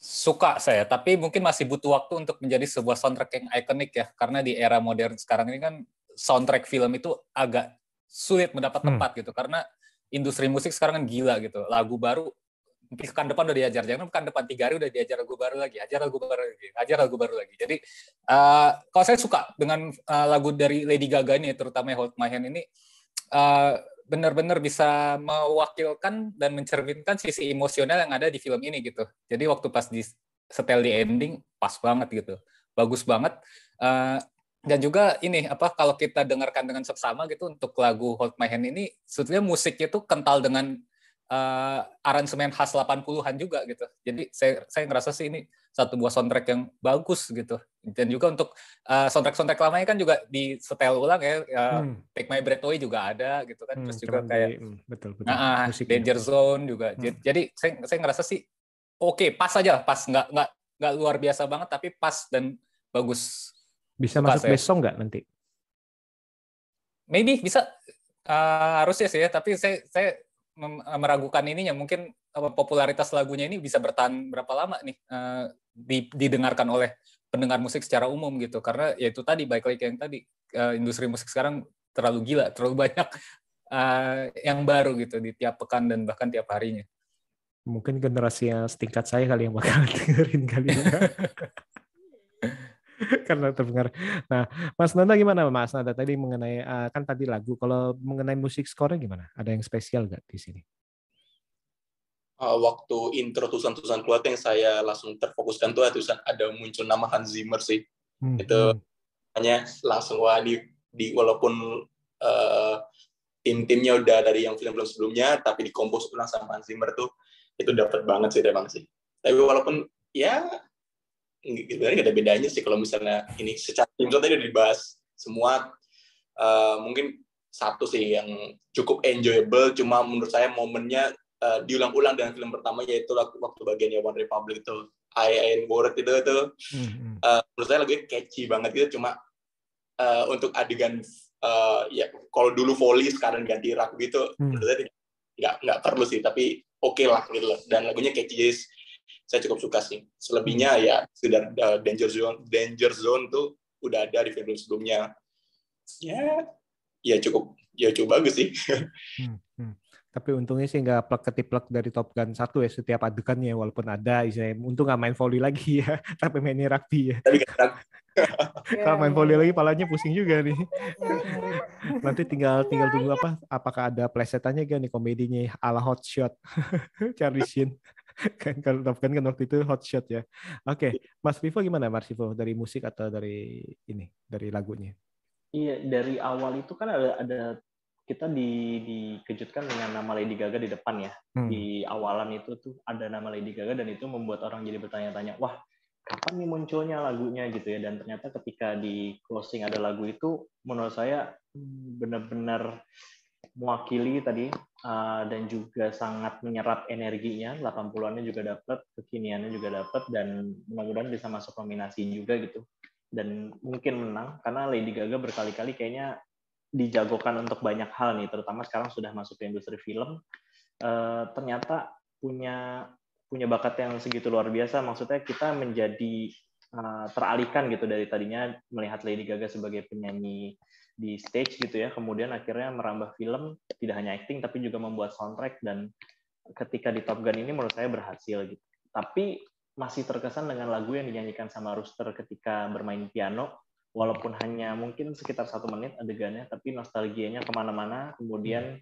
Speaker 3: Suka saya, tapi mungkin masih butuh waktu untuk menjadi sebuah soundtrack yang ikonik ya. Karena di era modern sekarang ini kan soundtrack film itu agak sulit mendapat
Speaker 1: Hmm.
Speaker 3: tempat gitu. Karena industri musik sekarang kan gila gitu. Lagu baru pekan depan udah diajar, jangan pekan depan tiga hari udah diajar lagu baru lagi, ajar lagu baru lagi, ajar lagu baru lagi. Jadi eh, kalau saya suka dengan eh, lagu dari Lady Gaga ini, terutama Hold My Hand ini, eh, benar-benar bisa mewakilkan dan mencerminkan sisi emosional yang ada di film ini gitu. Jadi waktu pas di setel di ending pas banget gitu, bagus banget. Eh, dan juga ini apa kalau kita dengarkan dengan seksama gitu untuk lagu Hold My Hand ini, sebetulnya musiknya tuh kental dengan eh, aransemen khas 80-an juga gitu. Jadi saya saya ngerasa sih ini satu buah soundtrack yang bagus gitu. Dan juga untuk eh, soundtrack-soundtrack lamanya kan juga di setel ulang ya. eh,
Speaker 1: Hmm.
Speaker 3: Take My Breath Away juga ada gitu kan.
Speaker 1: Hmm,
Speaker 3: Terus juga kayak
Speaker 1: di- hmm, betul betul.
Speaker 3: Nah, ah,
Speaker 1: Musiknya.
Speaker 3: Danger Zone juga.
Speaker 1: Hmm.
Speaker 3: Jadi- Jadi saya saya ngerasa sih oke, pas aja, pas nggak nggak nggak luar biasa banget tapi pas dan bagus.
Speaker 1: Bisa
Speaker 3: Suka
Speaker 1: masuk
Speaker 3: saya.
Speaker 1: besok nggak nanti?
Speaker 3: Maybe bisa eh, harusnya sih ya, tapi saya saya meragukan ininya mungkin eh, popularitas lagunya ini bisa bertahan berapa lama nih eh, di- didengarkan oleh pendengar musik secara umum gitu karena ya itu tadi baik lagi yang tadi eh, industri musik sekarang terlalu gila terlalu banyak eh, yang baru gitu di tiap pekan dan bahkan tiap harinya
Speaker 1: Mungkin generasi yang setingkat saya kali yang bakal dengerin kali ya. Karena terdengar. Nah, Mas Nanda gimana Mas Nanda tadi mengenai uh, kan tadi lagu. Kalau mengenai musik skornya gimana? Ada yang spesial nggak di sini?
Speaker 4: Uh, waktu intro tulisan-tulisan keluar yang saya langsung terfokuskan tuh tulisan ada muncul nama Hans Zimmer sih. Hmm, itu hmm. hanya langsung wah di, di walaupun uh, tim-timnya udah dari yang film-film sebelumnya tapi dikompos ulang sama Hans Zimmer tuh itu dapat banget sih memang sih. Tapi walaupun ya sebenarnya gak ada bedanya sih kalau misalnya ini secara tim tadi udah dibahas semua uh, mungkin satu sih yang cukup enjoyable cuma menurut saya momennya uh, diulang-ulang dengan film pertama yaitu waktu, waktu bagiannya One Republic itu I Ain't Worried itu itu mm-hmm. uh, menurut saya lebih catchy banget gitu cuma uh, untuk adegan uh, ya kalau dulu volley sekarang ganti rak gitu mm. menurut saya nggak nggak perlu sih tapi oke okay lah gitu loh dan lagunya catchy jadi saya cukup suka sih. Selebihnya hmm. ya sudah uh, danger zone, danger zone tuh udah ada di film sebelumnya. Ya, ya cukup, ya cukup bagus sih.
Speaker 1: Hmm, hmm. Tapi untungnya sih nggak plek ketiplek dari Top Gun satu ya setiap adegannya walaupun ada, saya untung nggak main volley lagi ya, tapi mainnya rugby ya. Tapi Kalau main volley lagi palanya pusing juga nih. Nanti tinggal tinggal tunggu apa? Apakah ada plesetannya gak nih komedinya ala hot shot Charlie Sheen. Kan kalau Top Gun kan waktu itu hot shot ya. Oke, okay. Mas Vivo gimana Mas Vivo dari musik atau dari ini dari lagunya?
Speaker 2: Iya, dari awal itu kan ada ada kita di, dikejutkan dengan nama Lady Gaga di depan ya. Hmm. Di awalan itu tuh ada nama Lady Gaga dan itu membuat orang jadi bertanya-tanya, wah kapan nih munculnya lagunya gitu ya. Dan ternyata ketika di closing ada lagu itu, menurut saya hmm, benar-benar mewakili tadi uh, dan juga sangat menyerap energinya. 80-annya juga dapat kekiniannya juga dapat dan mudah-mudahan bisa masuk nominasi juga gitu. Dan mungkin menang karena Lady Gaga berkali-kali kayaknya dijagokan untuk banyak hal nih terutama sekarang sudah masuk ke industri film. Uh, ternyata punya punya bakat yang segitu luar biasa. Maksudnya kita menjadi uh, teralihkan gitu dari tadinya melihat Lady Gaga sebagai penyanyi di stage gitu ya kemudian akhirnya merambah film tidak hanya acting tapi juga membuat soundtrack dan ketika di Top Gun ini menurut saya berhasil gitu. Tapi masih terkesan dengan lagu yang dinyanyikan sama Rooster ketika bermain piano walaupun hanya mungkin sekitar satu menit adegannya tapi nostalgianya ke mana-mana. Kemudian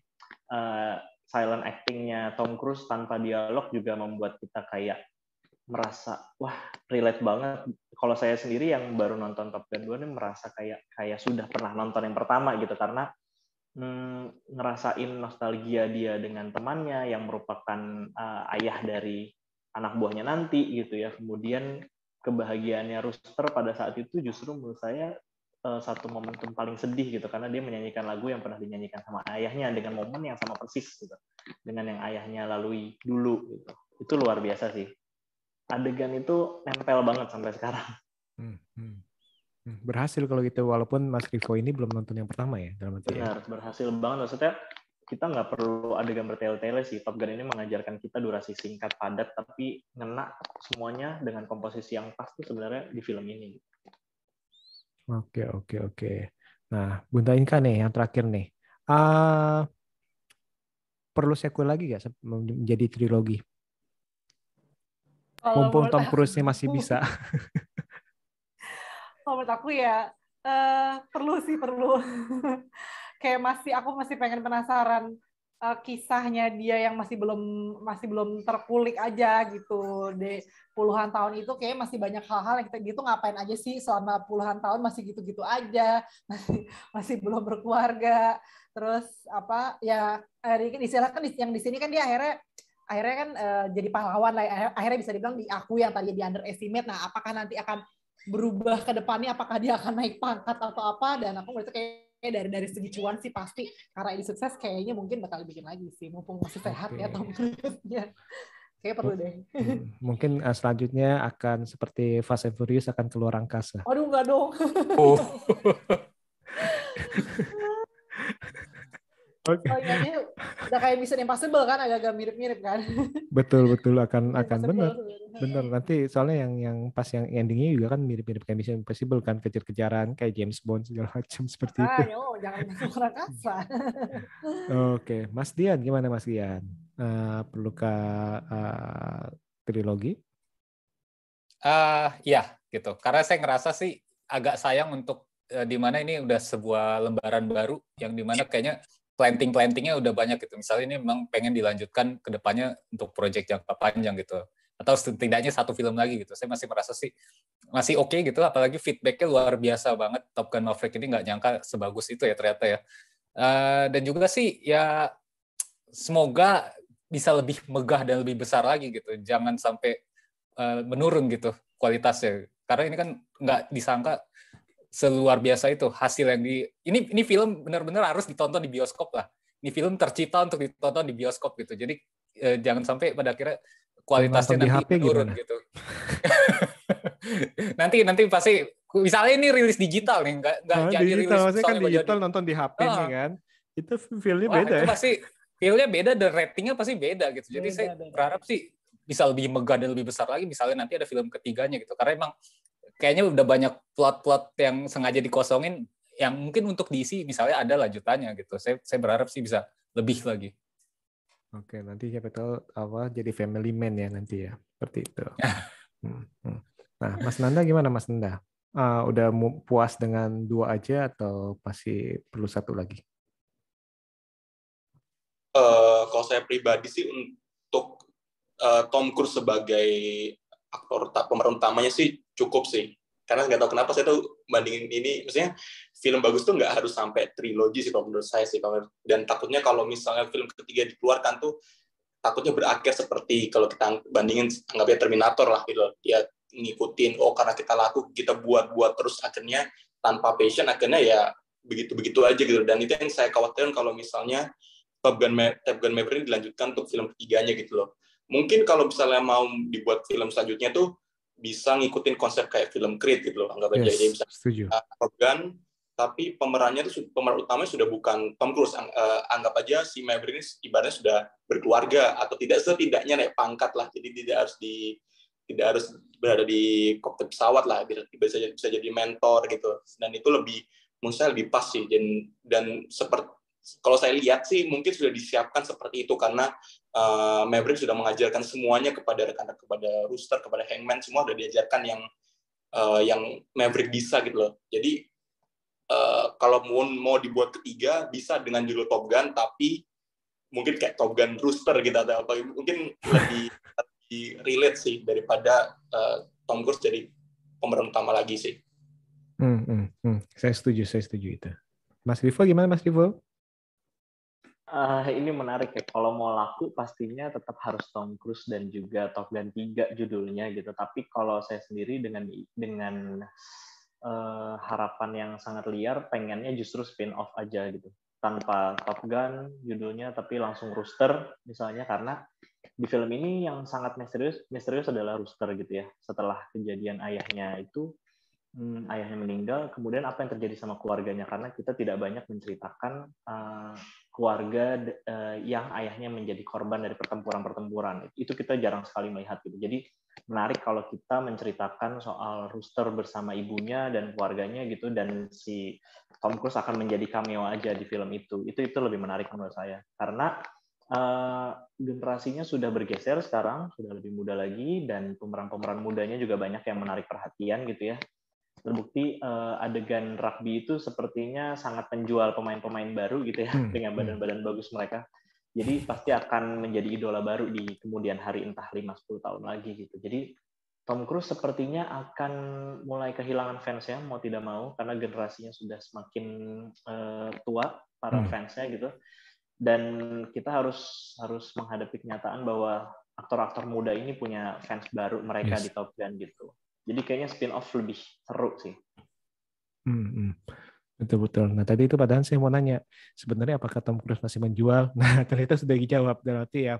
Speaker 2: uh, silent actingnya Tom Cruise tanpa dialog juga membuat kita kayak merasa wah relate banget. Kalau saya sendiri yang baru nonton Top Gun 2 ini merasa kayak kayak sudah pernah nonton yang pertama gitu karena hmm, ngerasain nostalgia dia dengan temannya yang merupakan uh, ayah dari anak buahnya nanti gitu ya. Kemudian kebahagiaannya Rooster pada saat itu justru menurut saya uh, satu momentum paling sedih gitu karena dia menyanyikan lagu yang pernah dinyanyikan sama ayahnya dengan momen yang sama persis gitu dengan yang ayahnya lalui dulu gitu. Itu luar biasa sih adegan itu nempel banget sampai sekarang. Hmm, hmm.
Speaker 1: hmm. Berhasil kalau gitu, walaupun Mas Rivo ini belum nonton yang pertama ya dalam arti
Speaker 2: ya? Benar, ya. berhasil banget. Maksudnya kita nggak perlu adegan bertele-tele sih. Top Gun ini mengajarkan kita durasi singkat, padat, tapi ngena semuanya dengan komposisi yang pasti sebenarnya di film ini.
Speaker 1: Oke, oke, oke. Nah, Bunta Inka nih, yang terakhir nih. Uh, perlu sequel lagi nggak menjadi trilogi? Kalau Mumpung Tom Cruise-nya masih bisa.
Speaker 5: Kalau menurut aku ya uh, perlu sih perlu. Kayak masih aku masih pengen penasaran uh, kisahnya dia yang masih belum masih belum terkulik aja gitu di puluhan tahun itu kayak masih banyak hal-hal yang kita gitu ngapain aja sih selama puluhan tahun masih gitu-gitu aja masih masih belum berkeluarga terus apa ya istilah kan yang di sini kan dia akhirnya akhirnya kan uh, jadi pahlawan lah akhirnya bisa dibilang diakui yang tadi di underestimate. Nah apakah nanti akan berubah ke depannya? Apakah dia akan naik pangkat atau apa? Dan aku merasa kayak dari dari segi cuan sih pasti karena ini sukses kayaknya mungkin bakal bikin lagi sih. Mumpung masih sehat okay. ya Tom Cruise-nya. Kayak perlu deh.
Speaker 1: hmm, mungkin uh, selanjutnya akan seperti Fast and Furious akan keluar angkasa.
Speaker 5: Aduh enggak dong. Oh. Oke. Okay. Oh iya, udah kayak Mission Impossible kan, agak-agak mirip-mirip kan.
Speaker 1: Betul betul akan akan benar. Benar nanti soalnya yang yang pas yang endingnya juga kan mirip-mirip kayak Mission Impossible kan kejar-kejaran kayak James Bond segala macam seperti ah, itu.
Speaker 5: Yo, jangan masuk angkasa.
Speaker 1: Oke, Mas Dian gimana Mas Dian? Uh, perlukah uh, trilogi?
Speaker 3: Uh, ya, gitu. Karena saya ngerasa sih agak sayang untuk uh, di mana ini udah sebuah lembaran baru yang di mana kayaknya planting-plantingnya udah banyak gitu. Misalnya ini memang pengen dilanjutkan ke depannya untuk proyek jangka panjang gitu. Atau setidaknya satu film lagi gitu. Saya masih merasa sih masih oke okay gitu. Apalagi feedbacknya luar biasa banget. Top Gun Maverick ini nggak nyangka sebagus itu ya ternyata ya. Uh, dan juga sih ya semoga bisa lebih megah dan lebih besar lagi gitu. Jangan sampai uh, menurun gitu kualitasnya. Karena ini kan nggak disangka seluar biasa itu hasil yang di ini ini film benar-benar harus ditonton di bioskop lah. Ini film tercipta untuk ditonton di bioskop gitu. Jadi eh, jangan sampai pada akhirnya kualitasnya nanti HP turun gitu. nanti nanti pasti misalnya ini rilis digital nih nggak nggak
Speaker 1: oh,
Speaker 3: jadi
Speaker 1: digital,
Speaker 3: rilis
Speaker 1: kan digital jadi. nonton di HP oh. nih kan. Itu filmnya
Speaker 3: Wah,
Speaker 1: beda
Speaker 3: itu
Speaker 1: ya.
Speaker 3: pasti filmnya beda dan ratingnya pasti beda gitu. Jadi
Speaker 5: Beda,
Speaker 3: saya
Speaker 5: beda.
Speaker 3: berharap sih bisa lebih megah dan lebih besar lagi misalnya nanti ada film ketiganya gitu. Karena emang kayaknya udah banyak plot-plot yang sengaja dikosongin yang mungkin untuk diisi misalnya ada lanjutannya gitu. Saya saya berharap sih bisa lebih lagi.
Speaker 1: Oke, nanti siapa tahu apa jadi family man ya nanti ya. Seperti itu. Hmm, hmm. Nah, Mas Nanda gimana Mas Nanda? Uh, udah puas dengan dua aja atau masih perlu satu lagi?
Speaker 4: Eh, kalau saya pribadi sih untuk eh, Tom Cruise sebagai aktor pemeran utamanya sih cukup sih. Karena nggak tahu kenapa saya tuh bandingin ini maksudnya film bagus tuh nggak harus sampai trilogi sih kalau menurut saya sih dan takutnya kalau misalnya film ketiga dikeluarkan tuh takutnya berakhir seperti kalau kita bandingin anggapnya Terminator lah gitu. Dia ngikutin oh karena kita laku kita buat buat terus akhirnya tanpa passion akhirnya ya begitu begitu aja gitu. Dan itu yang saya khawatirkan kalau misalnya Top Gun, Top Gun Maverick dilanjutkan untuk film ketiganya gitu loh. Mungkin kalau misalnya mau dibuat film selanjutnya tuh bisa ngikutin konsep kayak film Creed gitu loh anggap aja
Speaker 1: Yes,
Speaker 4: dia bisa
Speaker 1: setuju.
Speaker 4: Top Gun tapi pemerannya tuh su- pemeran utamanya sudah bukan Tom Cruise. Ang- uh, anggap aja si Maverick ini ibaratnya sudah berkeluarga atau tidak setidaknya naik pangkat lah. Jadi tidak harus di tidak harus berada di kokpit pesawat lah bisa bisa jadi, bisa jadi mentor gitu. Dan itu lebih menurut saya lebih pas sih dan dan seperti kalau saya lihat sih mungkin sudah disiapkan seperti itu karena uh, Maverick sudah mengajarkan semuanya kepada rekan kepada Rooster kepada Hangman semua sudah diajarkan yang uh, yang Maverick bisa gitu loh jadi uh, kalau mau mau dibuat ketiga bisa dengan judul Top Gun tapi mungkin kayak Top Gun Rooster gitu atau apa mungkin lebih lebih relate sih daripada uh, Tom Cruise jadi pemeran utama lagi sih
Speaker 1: Hmm, hmm, hmm. Saya setuju, saya setuju itu. Mas Rivo gimana Mas Rivo?
Speaker 2: Ah, ini menarik ya. Kalau mau laku pastinya tetap harus Tom Cruise dan juga Top Gun 3 judulnya gitu. Tapi kalau saya sendiri dengan dengan eh, harapan yang sangat liar, pengennya justru spin off aja gitu. Tanpa Top Gun judulnya, tapi langsung Rooster misalnya karena di film ini yang sangat misterius misterius adalah Rooster gitu ya. Setelah kejadian ayahnya itu hmm, ayahnya meninggal, kemudian apa yang terjadi sama keluarganya karena kita tidak banyak menceritakan uh, keluarga uh, yang ayahnya menjadi korban dari pertempuran-pertempuran. Itu kita jarang sekali melihat gitu. Jadi menarik kalau kita menceritakan soal Rooster bersama ibunya dan keluarganya gitu dan si Tom Cruise akan menjadi cameo aja di film itu. Itu itu lebih menarik menurut saya karena uh, generasinya sudah bergeser sekarang, sudah lebih muda lagi dan pemeran-pemeran mudanya juga banyak yang menarik perhatian gitu ya terbukti uh, adegan rugby itu sepertinya sangat menjual pemain-pemain baru gitu ya
Speaker 1: Hmm,
Speaker 2: dengan
Speaker 1: hmm.
Speaker 2: badan-badan bagus mereka. Jadi pasti akan menjadi idola baru di kemudian hari entah 5 10 tahun lagi gitu. Jadi Tom Cruise sepertinya akan mulai kehilangan fansnya mau tidak mau karena generasinya sudah semakin eh, tua para
Speaker 1: Hmm.
Speaker 2: fansnya gitu. Dan kita harus harus menghadapi kenyataan bahwa aktor-aktor muda ini punya fans baru mereka
Speaker 1: Yes.
Speaker 2: di Top Gun gitu. Jadi kayaknya spin off lebih seru sih.
Speaker 1: Hmm, hmm. Betul betul. Nah tadi itu padahal saya mau nanya sebenarnya apakah Tom Cruise masih menjual? Nah ternyata sudah dijawab arti ya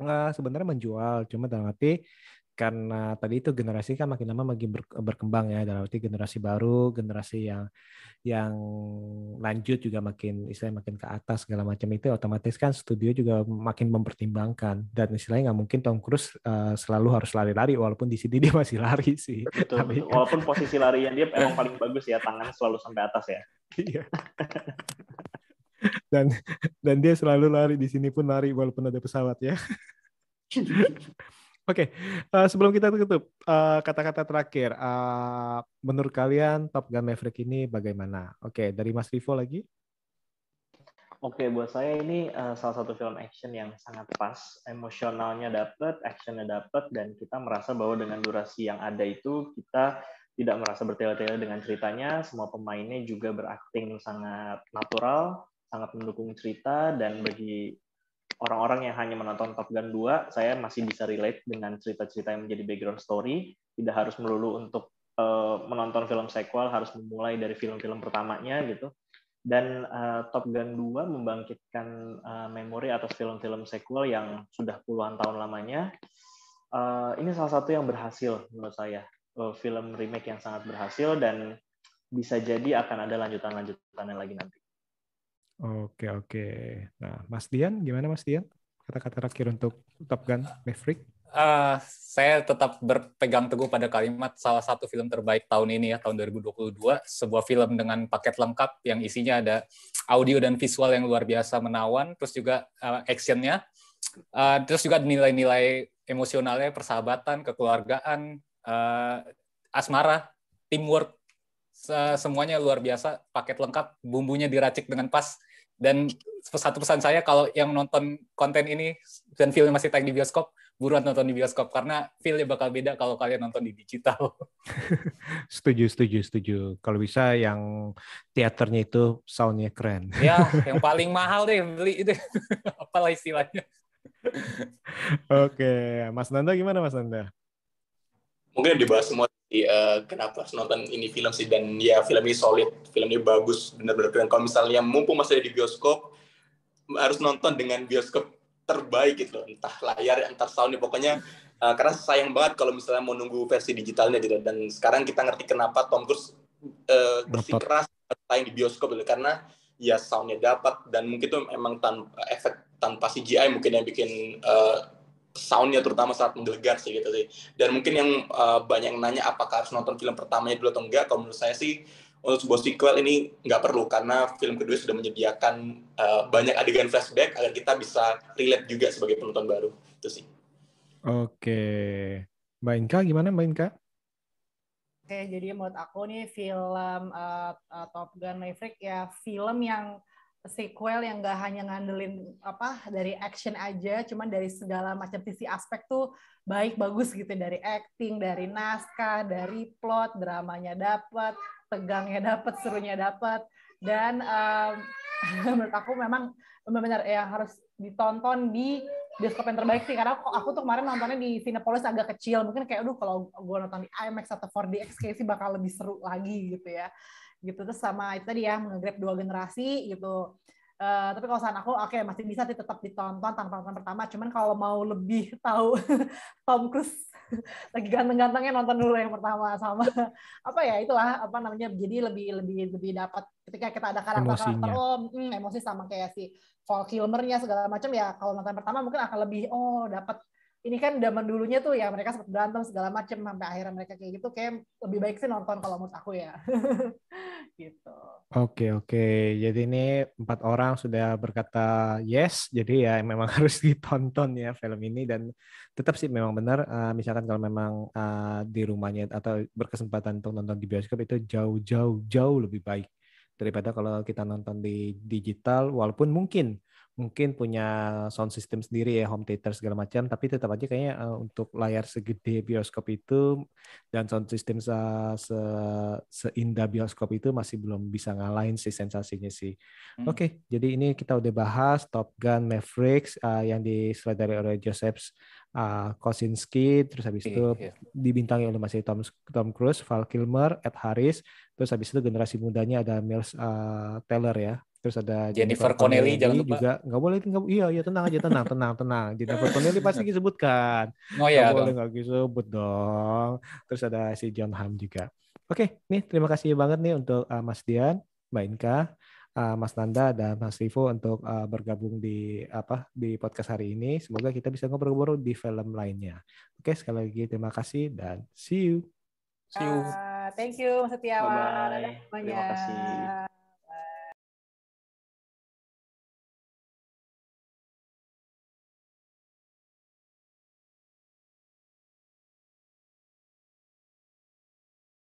Speaker 1: Nah, sebenarnya menjual, cuma dalam arti karena tadi itu generasi kan makin lama makin ber- berkembang ya dalam arti generasi baru, generasi yang yang lanjut juga makin istilahnya makin ke atas segala macam itu otomatis kan studio juga makin mempertimbangkan dan istilahnya nggak mungkin Tom Cruise uh, selalu harus lari-lari walaupun di sini dia masih lari sih.
Speaker 2: Betul,
Speaker 1: Tapi
Speaker 2: betul. Walaupun posisi larinya dia emang paling bagus ya, tangan selalu sampai atas ya.
Speaker 1: Iya. dan dan dia selalu lari di sini pun lari walaupun ada pesawat ya. Oke, uh, sebelum kita tutup, uh, kata-kata terakhir, uh, menurut kalian Top Gun Maverick ini bagaimana? Oke, dari Mas Rivo lagi.
Speaker 2: Oke, buat saya ini uh, salah satu film action yang sangat pas, emosionalnya dapat, actionnya dapat, dan kita merasa bahwa dengan durasi yang ada itu kita tidak merasa bertele-tele dengan ceritanya. Semua pemainnya juga berakting sangat natural, sangat mendukung cerita, dan bagi orang-orang yang hanya menonton Top Gun 2, saya masih bisa relate dengan cerita-cerita yang menjadi background story. Tidak harus melulu untuk uh, menonton film sequel, harus memulai dari film-film pertamanya gitu. Dan uh, Top Gun 2 membangkitkan uh, memori atas film-film sequel yang sudah puluhan tahun lamanya. Uh, ini salah satu yang berhasil menurut saya. Uh, film remake yang sangat berhasil dan bisa jadi akan ada lanjutan-lanjutannya lagi nanti.
Speaker 1: Oke oke. Nah, Mas Dian, gimana Mas Dian? Kata-kata terakhir untuk Top Gun Maverick?
Speaker 3: Uh, saya tetap berpegang teguh pada kalimat salah satu film terbaik tahun ini ya tahun 2022 sebuah film dengan paket lengkap yang isinya ada audio dan visual yang luar biasa menawan terus juga uh, actionnya uh, terus juga nilai-nilai emosionalnya persahabatan kekeluargaan uh, asmara teamwork semuanya luar biasa paket lengkap bumbunya diracik dengan pas dan satu pesan saya kalau yang nonton konten ini dan filmnya masih tayang di bioskop, buruan nonton di bioskop karena filmnya bakal beda kalau kalian nonton di digital.
Speaker 1: setuju, setuju, setuju. Kalau bisa yang teaternya itu soundnya keren.
Speaker 3: ya, yang paling mahal deh beli itu. Apalah istilahnya.
Speaker 1: Oke, Mas Nanda gimana Mas Nanda?
Speaker 4: Mungkin dibahas semua uh, kenapa harus nonton ini film sih. Dan ya film ini solid film ini bagus benar-benar keren. Kalau misalnya mumpung masih ada di bioskop harus nonton dengan bioskop terbaik gitu entah layar entah sound pokoknya uh, karena sayang banget kalau misalnya mau nunggu versi digitalnya gitu. Dan sekarang kita ngerti kenapa Tom Cruise uh, bersikeras tayang di bioskop gitu. Karena ya soundnya dapat. Dan mungkin itu emang tanpa efek tanpa CGI mungkin yang bikin uh, soundnya terutama saat menggelegar sih gitu sih. Dan mungkin yang uh, banyak yang nanya apakah harus nonton film pertamanya dulu atau enggak kalau menurut saya sih untuk sebuah sequel ini nggak perlu karena film kedua sudah menyediakan uh, banyak adegan flashback agar kita bisa relate juga sebagai penonton baru. Itu sih.
Speaker 1: Oke. Mbak Inka gimana Mbak Inka?
Speaker 5: Oke, jadi menurut aku nih film uh, uh, Top Gun Maverick ya film yang sequel yang gak hanya ngandelin apa dari action aja, cuman dari segala macam sisi aspek tuh baik bagus gitu. Dari acting, dari naskah, dari plot, dramanya dapat, tegangnya dapat, serunya dapat dan um, menurut aku memang benar-benar yang harus ditonton di bioskop yang terbaik sih. Karena aku, aku tuh kemarin nontonnya di Cinepolis agak kecil. Mungkin kayak aduh kalau gue nonton di IMAX atau 4DX kayak sih bakal lebih seru lagi gitu ya gitu terus sama itu tadi ya ngegrab dua generasi gitu Uh, tapi kalau saran aku, oke okay, masih bisa sih tetap ditonton tanpa nonton pertama. Cuman kalau mau lebih tahu Tom Cruise lagi ganteng-gantengnya nonton dulu yang pertama sama apa ya itulah apa namanya. Jadi lebih lebih lebih dapat ketika kita ada karakter-karakter oh hmm, emosi sama kayak si Val Kilmer-nya segala macam ya. Kalau nonton pertama mungkin akan lebih oh dapat ini kan zaman dulunya tuh ya mereka sempat berantem segala macam sampai akhirnya mereka kayak gitu kayak lebih baik sih nonton kalau menurut aku ya. Gitu.
Speaker 1: Oke oke. Jadi ini empat orang sudah berkata yes jadi ya memang harus ditonton ya film ini dan tetap sih memang benar uh, misalkan kalau memang uh, di rumahnya atau berkesempatan untuk nonton di bioskop itu jauh jauh jauh lebih baik daripada kalau kita nonton di digital walaupun mungkin mungkin punya sound system sendiri ya home theater segala macam tapi tetap aja kayaknya uh, untuk layar segede bioskop itu dan sound system se, se seindah bioskop itu masih belum bisa ngalahin si sensasinya sih. Hmm. Oke, okay, jadi ini kita udah bahas Top Gun Mavericks uh, yang disutradari oleh Joseph uh, Kosinski, terus habis okay, itu yeah. dibintangi oleh masih Tom Tom Cruise, Val Kilmer, Ed Harris, terus habis itu generasi mudanya ada Miles uh, Taylor ya, Terus ada
Speaker 3: Jennifer, Jennifer Connelly, jangan lupa.
Speaker 1: Juga nggak boleh, nggak, iya, iya tenang aja, tenang, tenang, tenang. Jennifer Connelly pasti disebutkan.
Speaker 3: Oh iya,
Speaker 1: nggak boleh nggak disebut dong. Terus ada si John Hamm juga. Oke, nih terima kasih banget nih untuk uh, Mas Dian, Mbak Inka, uh, Mas Nanda dan Mas Rivo untuk uh, bergabung di apa di podcast hari ini. Semoga kita bisa ngobrol-ngobrol di film lainnya. Oke, sekali lagi terima kasih dan see you.
Speaker 5: See you. Uh, thank you Mas Setiawan.
Speaker 2: Bye -bye. Terima kasih.